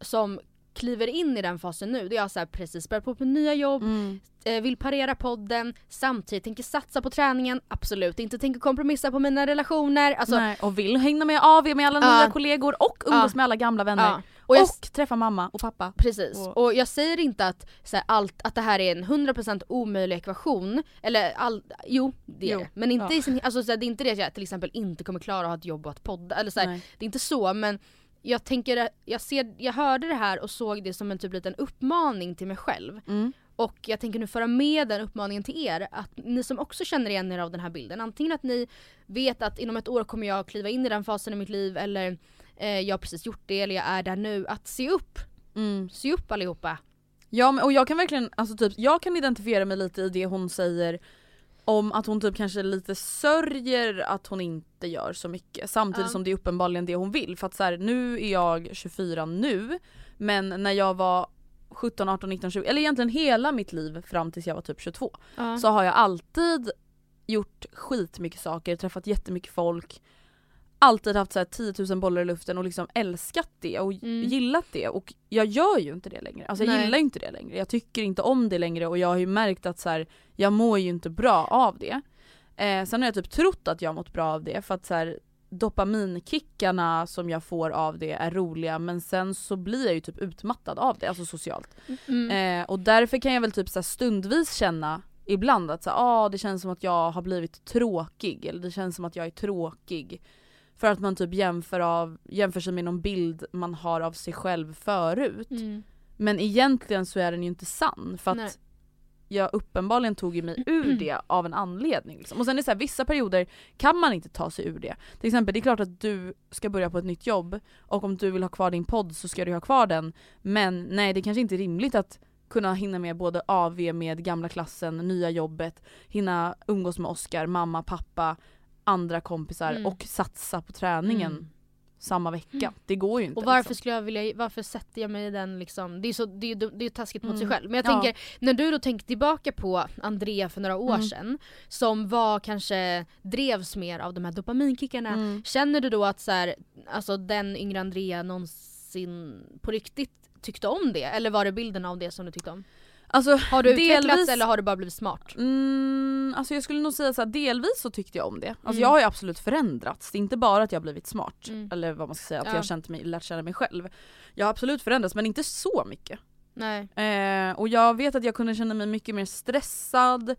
som kliver in i den fasen nu. Då jag så här precis börjat på med nya jobb, Mm. eh, vill parera podden, samtidigt tänker satsa på träningen, absolut inte tänker kompromissa på mina relationer. Alltså, Nej, och vill hänga med AV med alla Ja. nya kollegor och umgås Ja. med alla gamla vänner. ja. Och, Och jag, träffa mamma och pappa. Precis, Och- och, jag säger inte att, så här, allt, att det här är en 100% omöjlig ekvation, eller all, jo det är det. Men inte ja. i sin, alltså, så här, det är inte det att jag till exempel inte kommer klara att ha ett jobb och att podda, eller så här, det är inte så men jag tänker, jag, ser, jag hörde det här och såg det som en typ liten uppmaning till mig själv. Mm. Och jag tänker nu föra med den uppmaningen till er, att ni som också känner igen er av den här bilden, antingen att ni vet att inom ett år kommer jag kliva in i den fasen i mitt liv eller eh, jag har precis gjort det eller jag är där nu, att se upp, Mm. se upp allihopa. Ja men, och jag kan verkligen, alltså typ, jag kan identifiera mig lite i det hon säger om att hon typ kanske lite sörjer att hon inte gör så mycket samtidigt Ja. som det är uppenbarligen det hon vill. För att så här, nu är jag 24 nu men när jag var 17, 18, 19, 20 eller egentligen hela mitt liv fram tills jag var typ 22 Ja. så har jag alltid gjort skitmycket saker, träffat jättemycket folk alltid haft så här 10 000 bollar i luften och liksom älskat det och Mm. gillat det och jag gör ju inte det längre. Alltså jag Nej. gillar ju inte det längre. Jag tycker inte om det längre och jag har ju märkt att så här, jag mår ju inte bra av det. Eh, sen har jag typ trott att jag mått bra av det för att så här, dopaminkickarna som jag får av det är roliga men sen så blir jag ju typ utmattad av det, alltså socialt. Mm. Eh, och därför kan jag väl typ så här stundvis känna ibland att så här, ah, det känns som att jag har blivit tråkig eller det känns som att jag är tråkig. För att man typ jämför, av, jämför sig med någon bild man har av sig själv förut. Mm. Men egentligen så är den ju inte sann för Nej. att jag uppenbarligen tog ju mig ur det av en anledning. Liksom. Och sen är det så här, vissa perioder kan man inte ta sig ur det. Till exempel det är klart att du ska börja på ett nytt jobb och om du vill ha kvar din podd så ska du ha kvar den. Men nej det kanske inte är rimligt att kunna hinna med både AV med gamla klassen, nya jobbet, hinna umgås med Oskar, mamma, pappa, andra kompisar Mm. och satsa på träningen Mm. samma vecka. Det går ju inte. Och varför liksom. skulle jag vilja, varför sätter jag mig i den liksom, det är så, det är, det är taskigt mot sig Mm. själv. Men jag Ja. tänker, när du då tänker tillbaka på Andrea för några år Mm. sedan, som var kanske, drevs mer av de här dopaminkickarna. Mm. Känner du då att så här, alltså den yngre Andrea någonsin på riktigt tyckte om det? Eller var det bilden av det som du tyckte om? Alltså, Har du utvecklats delvis- eller har du bara blivit smart? Mm, alltså jag skulle nog säga så här, delvis så tyckte jag om det. Alltså Mm. jag har ju absolut förändrats. Det är inte bara att jag har blivit smart. Mm. Eller vad man ska säga, att Ja. jag har känt mig, lärt känna mig själv. Jag har absolut förändrats men inte så mycket. Nej. Eh, och jag vet att jag kunde känna mig mycket mer stressad,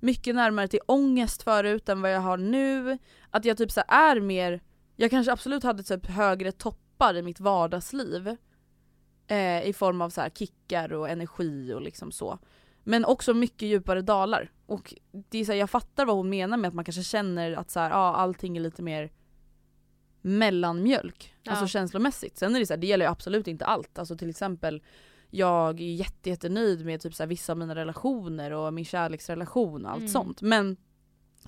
mycket närmare till ångest förut än vad jag har nu. Att jag typ så är mer, jag kanske absolut hade typ högre toppar i mitt vardagsliv. Eh, I form av så här kickar och energi och liksom så. Men också mycket djupare dalar. Och det är så här, jag fattar vad hon menar med att man kanske känner att så här, ja, allting är lite mer mellanmjölk. Ja. Alltså känslomässigt. Sen är det så här, det gäller ju absolut inte allt. Alltså till exempel jag är jätte, jättenöjd med typ så här, vissa av mina relationer och min kärleksrelation och allt Mm. sånt. Men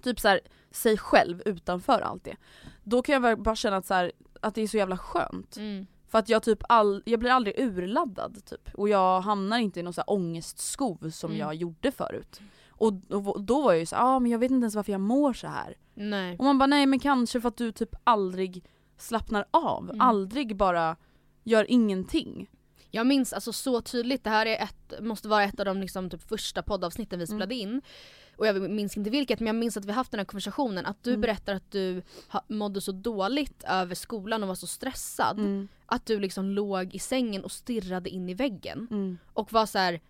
typ så här, sig själv utanför allt det. Då kan jag bara känna att, så här, att det är så jävla skönt. Mm. För att jag typ all, jag blir aldrig urladdad typ. Och jag hamnar inte i någon så här ångestskov som Mm. jag gjorde förut. Och, och då var jag ju så ah, men jag vet inte ens varför jag mår så här. Nej. Och man bara nej men kanske för att du typ aldrig slappnar av. Mm. Aldrig bara gör ingenting. Jag minns alltså så tydligt, det här är ett, måste vara ett av de liksom typ första poddavsnitten vi Mm. spelade in. Och jag minns inte vilket men jag minns att vi haft den här konversationen att du Mm. berättar att du mådde så dåligt över skolan och var så stressad. Mm. Att du liksom låg i sängen och stirrade in i väggen. Mm. Och var så här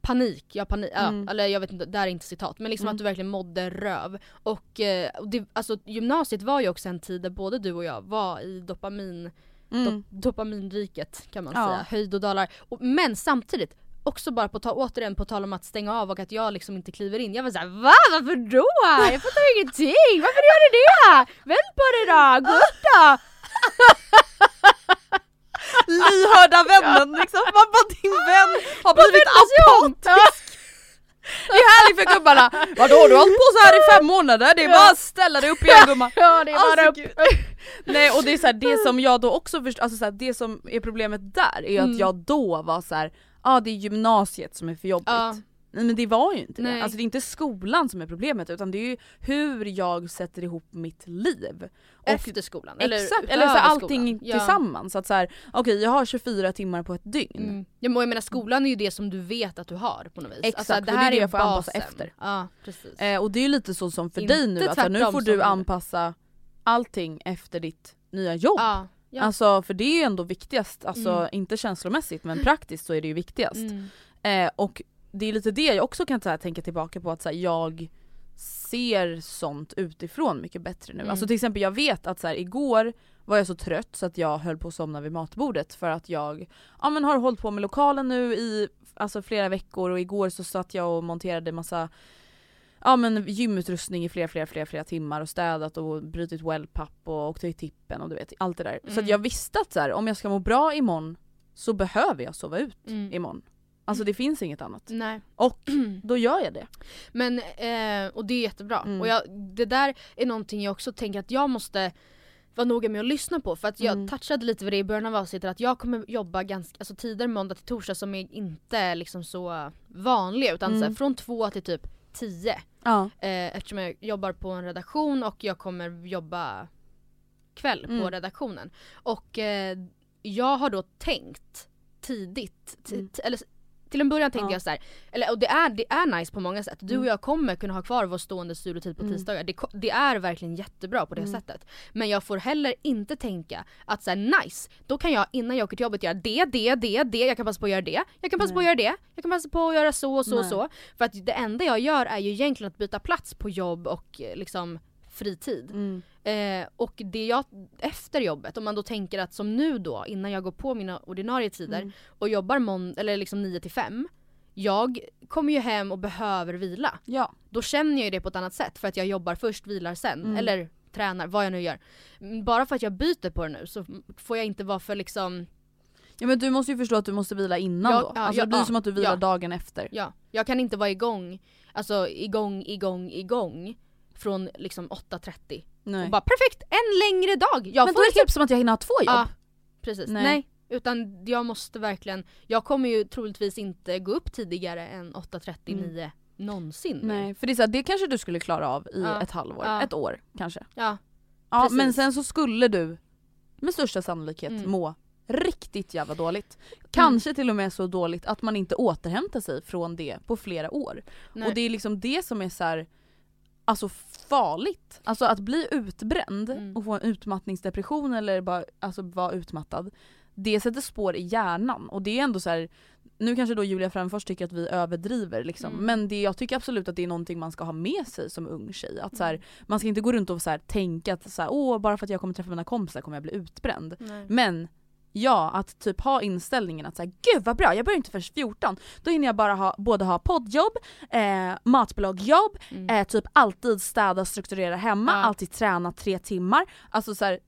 panik, ja panik, Mm. ja, eller jag vet inte, det här är inte citat men liksom Mm. att du verkligen mådde röv. Och, eh, det, alltså gymnasiet var ju också en tid där både du och jag var i dopamin Mm. dop- dopaminriket kan man Ja. säga, höjd och dalar. Och, men samtidigt, också bara på ta, återigen på tal om att stänga av och att jag liksom inte kliver in. Jag var såhär VA? Varför då? Jag fattar ingenting! Varför gör du det? Vänd på det då! Gå upp då! Lyhörda vännen liksom, man bara din vän har blivit apatisk! Det är härligt för gubbarna! Vadå du har hållit på så här i fem månader, det är bara att ställa dig upp igen gumman! Ja det är bara Alltså, upp. gud. Nej och det är så här, det som jag då också förstår, alltså så här, det som är problemet där är Mm. att jag då var så här, ah, det är gymnasiet som är för jobbigt. Ja. Nej men det var ju inte det. Nej. Alltså det är inte skolan som är problemet utan det är ju hur jag sätter ihop mitt liv. Och Efter skolan. Eller, Exakt, eller så här, allting. Ja. tillsammans. Att så här, okej jag har 24 timmar på ett dygn. Mm. Ja, men jag menar skolan är ju det som du vet att du har på något vis. Exakt, alltså, och det är det jag får anpassa efter. Ja precis. Eh, och det är ju lite så som för Inte dig nu, alltså, nu får du. anpassa allting efter ditt nya jobb. ja. Ja. Alltså för det är ju ändå viktigast, alltså Mm. inte känslomässigt men praktiskt så är det ju viktigast. Mm. Eh, och det är lite det jag också kan här, tänka tillbaka på att så här, jag ser sånt utifrån mycket bättre nu. Mm. Alltså till exempel jag vet att så här, igår var jag så trött så att jag höll på att somna vid matbordet för att jag ja, men har hållit på med lokalen nu i alltså, flera veckor och igår så satt jag och monterade massa ja, men gymutrustning i flera, flera, flera, flera timmar och städat och brutit wellpapp och åkt till tippen och du vet allt det där. Så Mm. jag visste att så här, om jag ska må bra imorgon så behöver jag sova ut Mm. imorgon. Alltså det finns inget annat. Nej. Och då gör jag det. Men, eh, och det är jättebra. Mm. Och jag, det där är någonting jag också tänker att jag måste vara noga med att lyssna på för att jag Mm. touchade lite vid det i början av avsnittet att jag kommer jobba ganska, alltså tider måndag till torsdag som är inte liksom så vanliga utan så här, Mm. från två till typ tio. Ja. Eh, eftersom jag jobbar på en redaktion och jag kommer jobba kväll på Mm. redaktionen. Och eh, jag har då tänkt tidigt, ti- Mm. eller till en början tänkte Ja. jag så här, eller och det är, det är nice på många sätt. Du och Mm. jag kommer kunna ha kvar vår stående studiotid på Mm. tisdagar. Det, det är verkligen jättebra på det Mm. sättet. Men jag får heller inte tänka att så här, nice, då kan jag innan jag åker till jobbet göra det, det, det, det, jag kan passa på att göra det, jag kan passa på att Nej. göra det, jag kan passa på att göra så och så och Nej. så. För att det enda jag gör är ju egentligen att byta plats på jobb och eh, liksom fritid. Mm. Eh, och det jag, efter jobbet, om man då tänker att som nu då, innan jag går på mina ordinarie tider Mm. och jobbar mån- eller liksom 9 till 5 jag kommer ju hem och behöver vila. Ja. Då känner jag ju det på ett annat sätt för att jag jobbar först, vilar sen. Mm. Eller tränar, vad jag nu gör. Mm, Bara för att jag byter på det nu så får jag inte vara för liksom, ja men du måste ju förstå att du måste vila innan Ja, då. ja, alltså det blir ja, som att du vilar dagen efter. ja, jag kan inte vara igång, alltså igång, igång, igång från liksom 8.30. Nej. Och bara perfekt, en längre dag! Jag men får då är det typ som att jag hinner ha två jobb. Ja, precis. Nej. Nej. Utan jag måste verkligen, jag kommer ju troligtvis inte gå upp tidigare än 8.39 någonsin. mer. Nej, för det är så här, det kanske du skulle klara av i Ja. ett halvår, Ja. ett år kanske. Ja, Ja Precis. men sen så skulle du med största sannolikhet Mm. må riktigt jävla dåligt. Kanske till och med så dåligt att man inte återhämtar sig från det på flera år. nej. Och det är liksom det som är så här, alltså farligt. Alltså att bli utbränd Mm. och få en utmattningsdepression eller bara alltså, vara utmattad. Det sätter spår i hjärnan och det är ändå så här. Nu kanske då Julia Fränfors tycker att vi överdriver liksom. Mm. men det, jag tycker absolut att det är någonting man ska ha med sig som ung tjej. Att så här, Mm. man ska inte gå runt och så här, tänka att så här, Åh, bara för att jag kommer träffa mina kompisar kommer jag bli utbränd. Nej. Men ja, att typ ha inställningen att säga gud vad bra, jag börjar inte förrän 14. Då hinner jag bara ha, både ha poddjobb, eh, matbloggjobb, Mm. eh, typ alltid städa och strukturera hemma, Ja. alltid träna tre timmar. Alltså så här,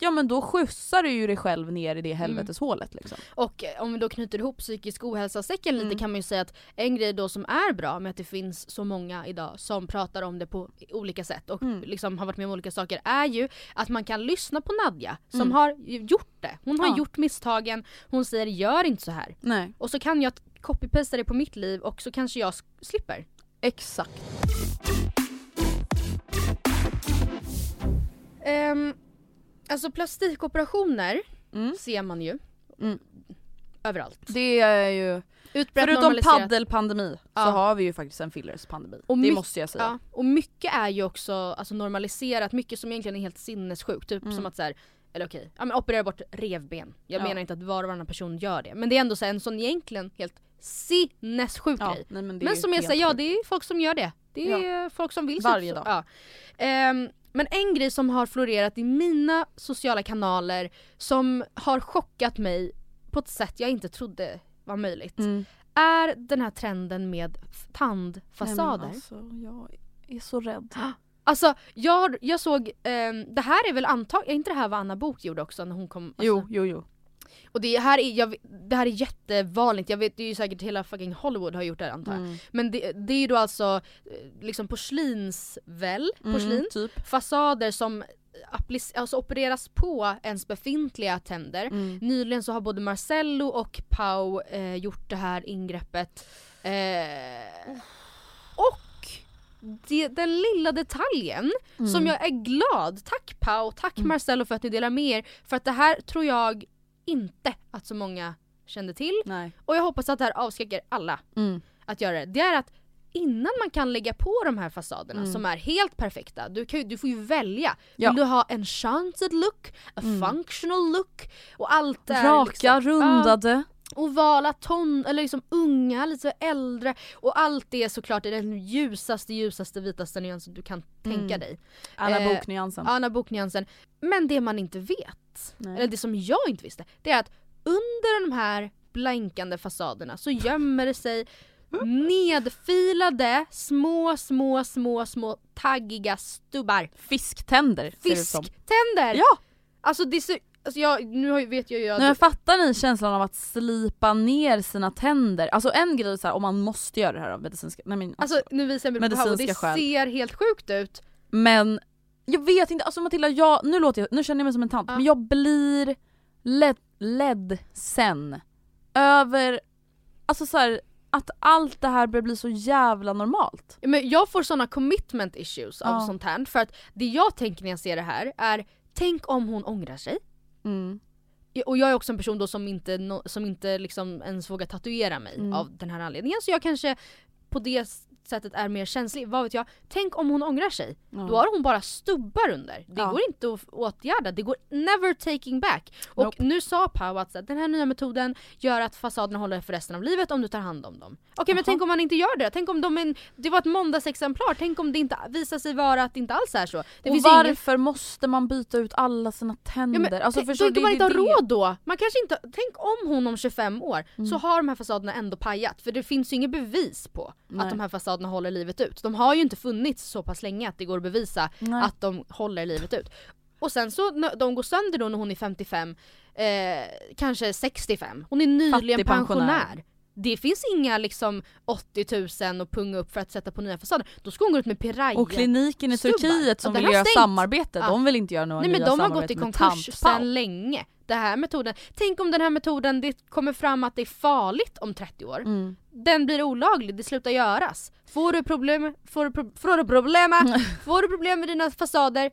ja men då skjutsar du ju dig själv ner i det helveteshålet liksom. Och eh, om vi då knyter ihop psykisk ohälsa-säcken lite Mm. kan man ju säga att en grej då som är bra med att det finns så många idag som pratar om det på olika sätt och Mm. liksom har varit med om olika saker är ju att man kan lyssna på Nadja som Mm. har gjort det. Hon har Ja. gjort misstagen, hon säger gör inte så här. Nej. Och så kan jag copy-pasta det på mitt liv och så kanske jag slipper. Exakt. Um, alltså plastikoperationer Mm. ser man ju. Mm. överallt. Det är ju, Utbrett förutom paddelpandemi så Ja. har vi ju faktiskt en fillerspandemi. Och det måste jag säga. Ja, och mycket är ju också alltså, normaliserat, mycket som egentligen är helt sinnessjukt. Typ Mm. som att så här, eller okej, ja, men operera bort revben. Jag Ja. menar inte att var och varannan person gör det. Men det är ändå så här, en sån egentligen helt sinnessjuk Ja, grej. nej, men Men är som jag säger, ja det är folk som gör det. Det är folk som vill Varje så- dag. Ja. Men en grej som har florerat i mina sociala kanaler som har chockat mig på ett sätt jag inte trodde var möjligt. Mm. Är den här trenden med tandfasader. Nej, alltså, jag är så rädd. Alltså jag, jag såg, ehm, det här är väl antagligen, inte det här vad Anna Bok gjorde också när hon kom? Alltså, Jo, jo, jo. Och det här, är, jag, det här är jättevanligt, jag vet det är ju säkert hela fucking Hollywood har gjort det här antar jag. Mm. Men det, det är ju då alltså eh, liksom porslinsväll, porslin, Mm, typ. fasader som alltså opereras på ens befintliga tänder. Mm. Nyligen så har både Marcello och Pau eh, gjort det här ingreppet. Eh, och det, den lilla detaljen Mm. som jag är glad, tack Pau, tack Marcello för att ni delar med er. För att det här tror jag inte att så många kände till. Nej. Och jag hoppas att det här avskräcker alla Mm. att göra det. Det är att innan man kan lägga på de här fasaderna Mm. som är helt perfekta, du, kan, ju- du får ju välja. Ja. Vill du ha en enchanted look, a Mm. functional look och allt här Raka, liksom, rundade. Ja, ovala ton, eller liksom unga, lite äldre och allt det såklart är den ljusaste, ljusaste, vitaste nyansen du kan tänka Mm. dig. Anna Eh, Bok-nyansen. Anna Bok-nyansen. Men det man inte vet, Nej. eller det som jag inte visste, det är att under de här blankande fasaderna så gömmer det sig nedfilade små, små, små, små taggiga stubbar. Fisktänder. Fisktänder! Ja! Alltså det ser, alltså jag, nu vet jag ju att... Nej, men fattar ni känslan av att slipa ner sina tänder? Alltså en grej är så här, om man måste göra det här av medicinska, nej men Alltså nu visar jag mig på det ser helt sjukt ut. Men jag vet inte, alltså Matilda jag, nu, låter jag, nu känner jag mig som en tant, Ja. men jag blir led, ledsen över, alltså så här, att allt det här börjar bli så jävla normalt. Men jag får såna commitment issues av Ja. sånt här för att det jag tänker när jag ser det här är Tänk om hon ångrar sig. Mm. Och jag är också en person då som inte, som inte liksom ens vågar tatuera mig Mm. av den här anledningen. Så jag kanske på det sättet är mer känslig. Vad vet jag? Tänk om hon ångrar sig. Ja. Då har hon bara stubbar under. Det Ja. går inte att åtgärda. Det går never taking back. Och Nope. nu sa Pau att så den här nya metoden gör att fasaderna håller för resten av livet om du tar hand om dem. Okej men Jaha. tänk om man inte gör det? Tänk om de är en, det var ett måndagsexemplar. Tänk om det inte visar sig vara att det inte alls är så. Det och ju ingen varför måste man byta ut alla sina tänder? Ja, men, alltså, förstår då kan man det inte är ha det. råd då. Man kanske inte, tänk om hon om 25 år så Mm. har de här fasaderna ändå pajat. För det finns ju inget bevis på Nej. att de här fasaderna håller livet ut. De har ju inte funnits så pass länge att det går att bevisa Nej. att de håller livet ut. Och sen så de går sönder då när hon är 55, eh, kanske 65. Hon är nyligen pensionär. Det finns inga liksom 80 000 och punga upp för att sätta på nya fasader. Då ska hon gå ut med piraya. Och kliniken i. Turkiet som Ja, vill göra samarbete, Ja. de vill inte göra några Nej men nya de har gått i konkurs sedan länge. Den här metoden, tänk om den här metoden, det kommer fram att det är farligt om 30 år. Mm. Den blir olaglig, det slutar göras. Får du problem, får du, pro, får du problema, får du problem med dina fasader,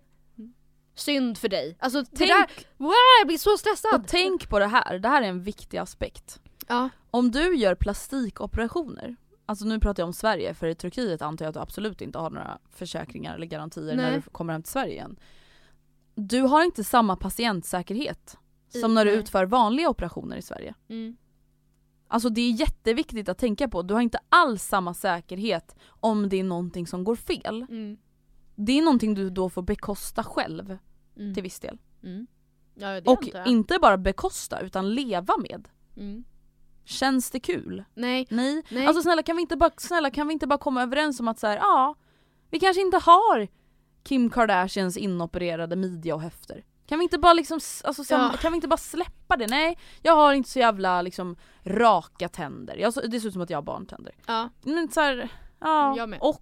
synd för dig. Alltså Tänk- där, wow, jag blir så stressad. Och tänk på det här, det här är en viktig aspekt. Ja. Om du gör plastikoperationer, alltså nu pratar jag om Sverige för i Turkiet antar jag att du absolut inte har några försäkringar eller garantier när Nej. du kommer hem till Sverige igen. Du har inte samma patientsäkerhet som när du utför vanliga operationer i Sverige. Mm. Alltså det är jätteviktigt att tänka på, du har inte alls samma säkerhet om det är någonting som går fel. Mm. Det är någonting du då får bekosta själv Mm. till viss del. Mm. Ja, det Och inte bara bekosta utan leva med. Mm. Känns det kul? Nej. Nej. Nej. Alltså snälla kan vi inte bara, snälla, kan vi inte bara komma överens om att så här, ja, vi kanske inte har Kim Kardashians inopererade midja och höfter. Kan vi inte bara liksom, alltså, Ja. kan vi inte bara släppa det? Nej, jag har inte så jävla liksom raka tänder. Jag, det ser ut som att jag har barntänder. Ja. Men så här, ja, och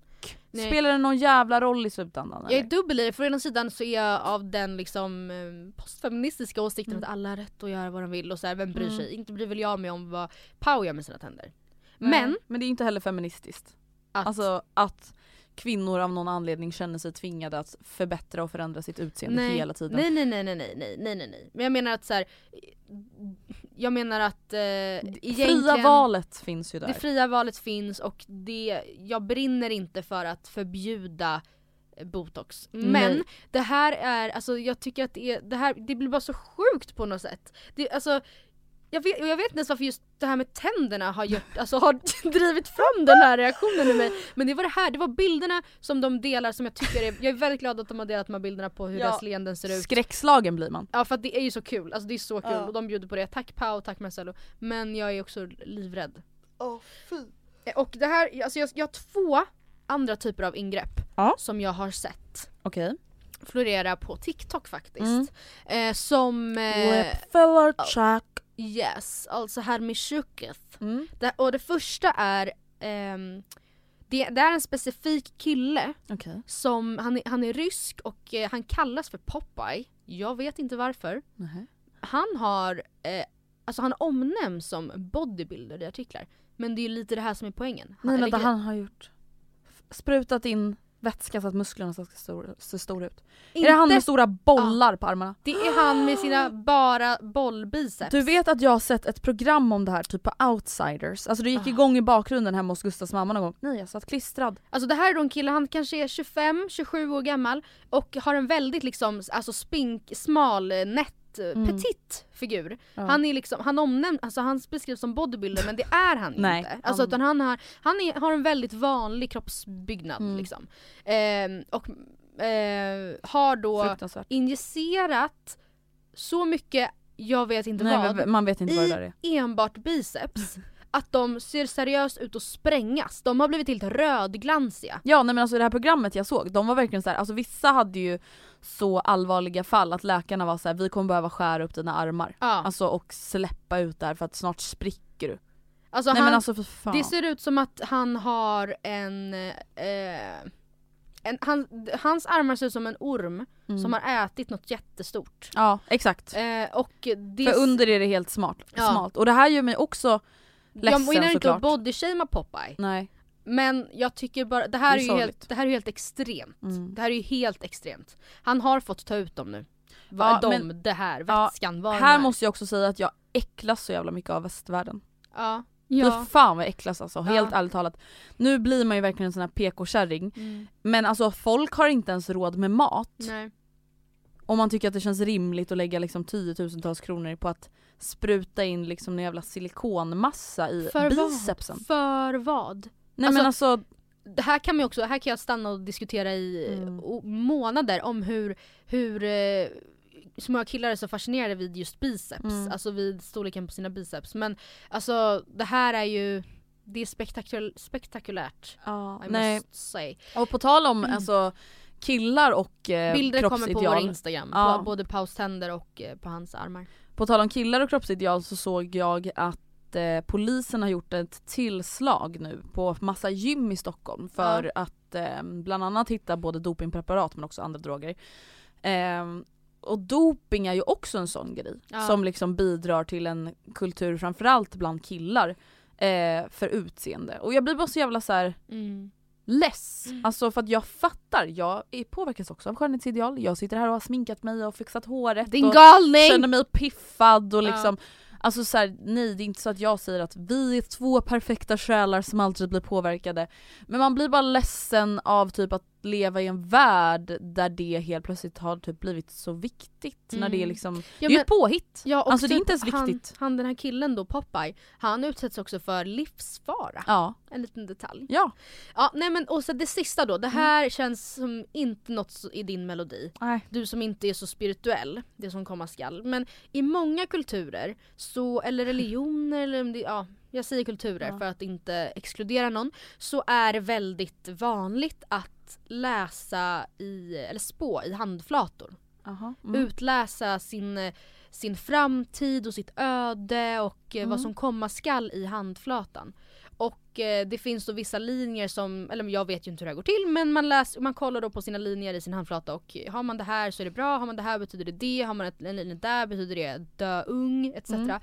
Nej. spelar det någon jävla roll i slutändan? Jag är eller? dubbel i det, för å ena sidan så är jag av den liksom eh, postfeministiska åsikten Mm. att alla har rätt att göra vad de vill och så här, vem bryr Mm. sig? Inte bryr väl jag mig om vad Pau gör med sina tänder. Nej, Men men det är inte heller feministiskt. att, Alltså att kvinnor av någon anledning känner sig tvingade att förbättra och förändra sitt utseende nej. hela tiden. Nej nej nej nej nej nej nej nej. Men jag menar att så här, jag menar att eh, Det Fria valet finns ju där. Det fria valet finns och det, jag brinner inte för att förbjuda eh, botox. Mm. Men Nej. det här är, alltså jag tycker att det, är, det här, det blir bara så sjukt på något sätt. Det, alltså jag vet, jag vet inte ens varför just det här med tänderna har, gjort, alltså, har drivit fram den här reaktionen i mig. Men det var det här, det var bilderna som de delar som jag tycker är, jag är väldigt glad att de har delat de här bilderna på hur Ja. deras leenden ser ut. Skräckslagen blir man. Ja för att det är ju så kul, alltså det är så kul Ja. och de bjuder på det. Tack Pau, tack Marcello. Men jag är också livrädd. Eh, Och det här, alltså jag, jag har två andra typer av ingrepp Ja. som jag har sett Okej. florera på TikTok faktiskt. Mm. Eh, som... Eh, Lip filler check. Yes, alltså här med köket. Mm. Det, och det första är ehm, det, det är en specifik kille Okej. som, han är, han är rysk och eh, han kallas för Popeye. Jag vet inte varför. Nähä. Han har, eh, alltså han omnämns som bodybuilder i artiklar. Men det är ju lite det här som är poängen. Nej eller vänta, han har gjort... Sprutat in vätska så att musklerna ska se stora, se stora ut. Är det han Inte- med stora bollar på armarna? Det är han med sina bara bollbiceps. Du vet att jag har sett ett program om det här, typ på outsiders. Alltså det gick Ah. igång i bakgrunden hemma hos Gustavs mamma någon gång. Nej jag satt klistrad. Alltså det här är då en kille, han kanske är 25-27 år gammal och har en väldigt liksom, alltså spink, smal, nätt, eh, Mm. petit figur. Ja. Han är liksom, han omnämns, alltså han beskrivs som bodybuilder men det är han Nej, inte. Alltså han- utan han har, han är, har en väldigt vanlig kroppsbyggnad Mm. liksom. Ehm, och eh, har då injicerat så mycket, jag vet inte Nej, vad, man vet inte vad det där är. i enbart biceps. Att de ser seriöst ut att sprängas. De har blivit helt rödglansiga. Ja nej men alltså det här programmet jag såg, de var verkligen så här, alltså vissa hade ju så allvarliga fall att läkarna var så här: vi kommer behöva skära upp dina armar. Ja. Alltså och släppa ut där för att snart spricker du. Alltså nej han, men alltså för fan. Det ser ut som att han har en... Eh, en han, hans armar ser ut som en orm Mm. som har ätit något jättestort. Ja exakt. Eh, och det För under är det helt smart. Ja. smalt. Och det här gör mig också ledsen Jag menar inte såklart. att bodyshamea Popeye. Nej. Men jag tycker bara, det här Det är, är ju helt, det här är helt extremt. Mm. Det här är ju helt extremt. Han har fått ta ut dem nu. Ja, de, men- det här, Ja, vätskan, vad den Här är. måste jag också säga att jag äcklas så jävla mycket av västvärlden. Ja. Fy ja. fan vad äcklas alltså, helt Ja. ärligt talat. Nu blir man ju verkligen en sån här PK-kärring. Mm. Men alltså folk har inte ens råd med mat. Nej. Om man tycker att det känns rimligt att lägga liksom tiotusentals kronor på att spruta in liksom en jävla silikonmassa i För bicepsen. vad? För vad? Nej Alltså, men alltså, det här kan man också, här kan jag stanna och diskutera i Mm. månader om hur, hur eh, så många killar är så fascinerade vid just biceps, Mm. alltså vid storleken på sina biceps. Men alltså det här är ju, det är spektakul spektakulärt. ja, I nej. must say. Och på tal om alltså, killar och eh, Bilder kommer på kroppsideal. vår instagram, Ja. på både Paus tänder och eh, på hans armar. På tal om killar och kroppsideal så såg jag att eh, polisen har gjort ett tillslag nu på massa gym i Stockholm för att eh, bland annat hitta både dopingpreparat men också andra droger. Eh, och doping är ju också en sån grej Ja. som liksom bidrar till en kultur framförallt bland killar eh, för utseende. Och jag blir bara så jävla så här Mm. less. Alltså för att jag fattar, jag är påverkas också av skönhetsideal. Jag sitter här och har sminkat mig och fixat håret Din och galning! känner mig piffad och Ja. Alltså så här, nej det är inte så att jag säger att vi är två perfekta själar som alltid blir påverkade. Men man blir bara ledsen av typ att leva i en värld där det helt plötsligt har typ blivit så viktigt. När det är Mm. liksom, Ja, det är ett påhitt. Ja, Alltså, det är typ inte ens han, viktigt. Han den här killen då, Popeye, han utsätts också för livsfara. Ja. En liten detalj. Ja. Ja, nej men och så det sista då, det här känns som inte något i din melodi. Nej. Du som inte är så spirituell, det som komma skall. Men i många kulturer, så, eller religioner, eller ja, jag säger kulturer Ja. för att inte exkludera någon, så är det väldigt vanligt att läsa i, eller spå i handflator. Aha. Mm. Utläsa sin, eh, sin framtid och sitt öde och eh, Mm. vad som komma skall i handflatan. Och eh, det finns då vissa linjer som, eller jag vet ju inte hur det här går till men man, läser, man kollar då på sina linjer i sin handflata och har man det här så är det bra, har man det här betyder det det, har man ett, en linje där betyder det dö ung etc. Mm.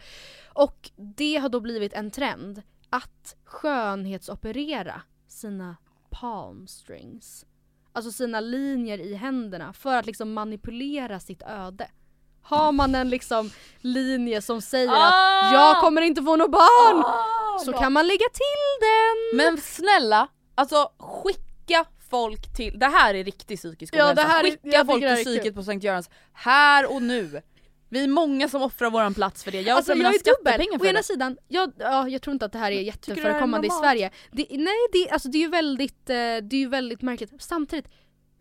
Och det har då blivit en trend att skönhetsoperera sina palm strings. Alltså sina linjer i händerna för att liksom manipulera sitt öde. har man en liksom linje som säger Ah! att jag kommer inte få något barn så ja. kan man lägga till den. Men snälla, alltså skicka folk till, det här är riktig psykisk Ja, ohälsa. är- skicka folk till psyket på Sankt Görans här och nu. Vi är många som offrar våran plats för det. Jag Alltså offrar mina skattepengar Å för ena det. sidan, jag, ja, jag tror inte att det här är jätteförekommande i? Sverige. Det, nej det, alltså det är ju väldigt, eh, det är ju väldigt märkligt. Samtidigt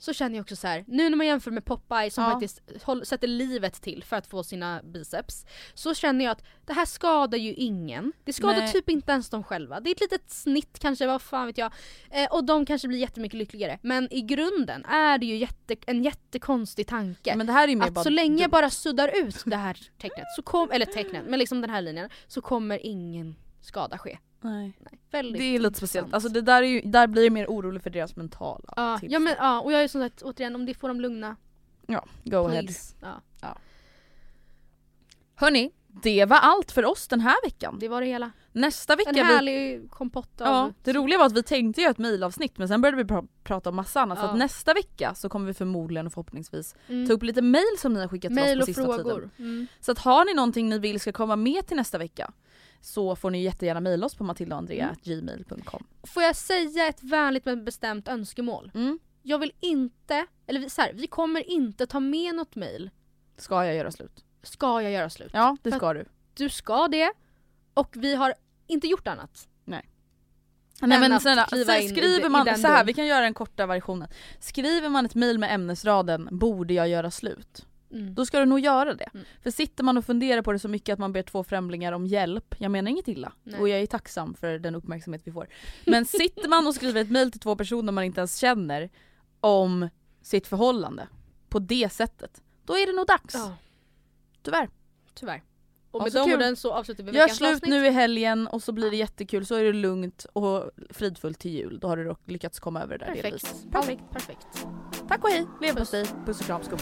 så känner jag också så här. nu när man jämför med Popeye som Ja. faktiskt håll, sätter livet till för att få sina biceps. Så känner jag att det här skadar ju ingen. Det skadar Nej. typ inte ens dem själva. Det är ett litet snitt kanske, vad fan vet jag. Eh, och de kanske blir jättemycket lyckligare. Men i grunden är det ju jätte, en jättekonstig tanke. Men det här är ju Att bara så länge jag bara suddar ut det här tecknet, så kom, eller tecknet, men liksom den här linjen, så kommer ingen skada ske. Nej. Nej, väldigt Det är lite speciellt, alltså det där, är ju, där blir jag mer orolig för deras mentala ja, tillstånd. ja, men, ja, och jag är som sagt återigen, om det får dem lugna, ja, go ahead. please. Ja, Hörni, det var allt för oss den här veckan. det var det hela. Nästa vecka... En vi- härlig kompott av... Ja, det roliga var att vi tänkte göra ett mailavsnitt men sen började vi pra- prata om massa annat så Ja. att nästa vecka så kommer vi förmodligen och förhoppningsvis mm. ta upp lite mail som ni har skickat till Mail oss på sista frågor. tiden. Mm. Så att har ni någonting ni vill ska komma med till nästa vecka så får ni jättegärna mejla oss på matildaandrea.gmail.com Får jag säga ett vänligt men bestämt önskemål? mm. Jag vill inte, eller så här, vi kommer inte ta med något mail. Ska jag göra slut? Ska jag göra slut? Ja det För ska du. Du ska det, och vi har inte gjort annat. Nej men att snälla, i- skriver i man, så här vi kan göra den korta versionen. Skriver man ett mail med ämnesraden 'Borde jag göra slut?' Mm. Då ska du nog göra det. Mm. För sitter man och funderar på det så mycket att man ber två främlingar om hjälp, jag menar inget illa. Nej. Och jag är tacksam för den uppmärksamhet vi får. Men sitter man och skriver ett mail till två personer man inte ens känner om sitt förhållande på det sättet, då är det nog dags. Ja, Tyvärr. tyvärr. Och Ja, med så de orden så avslutar vi Gör veckans slut avsnitt. nu i helgen och så blir det jättekul, så är det lugnt och fridfullt till jul. Då har du dock lyckats komma över det där delvis. Perfekt. Perfekt. Perfekt. Tack och hej, leverpastej, puss och kram skumma.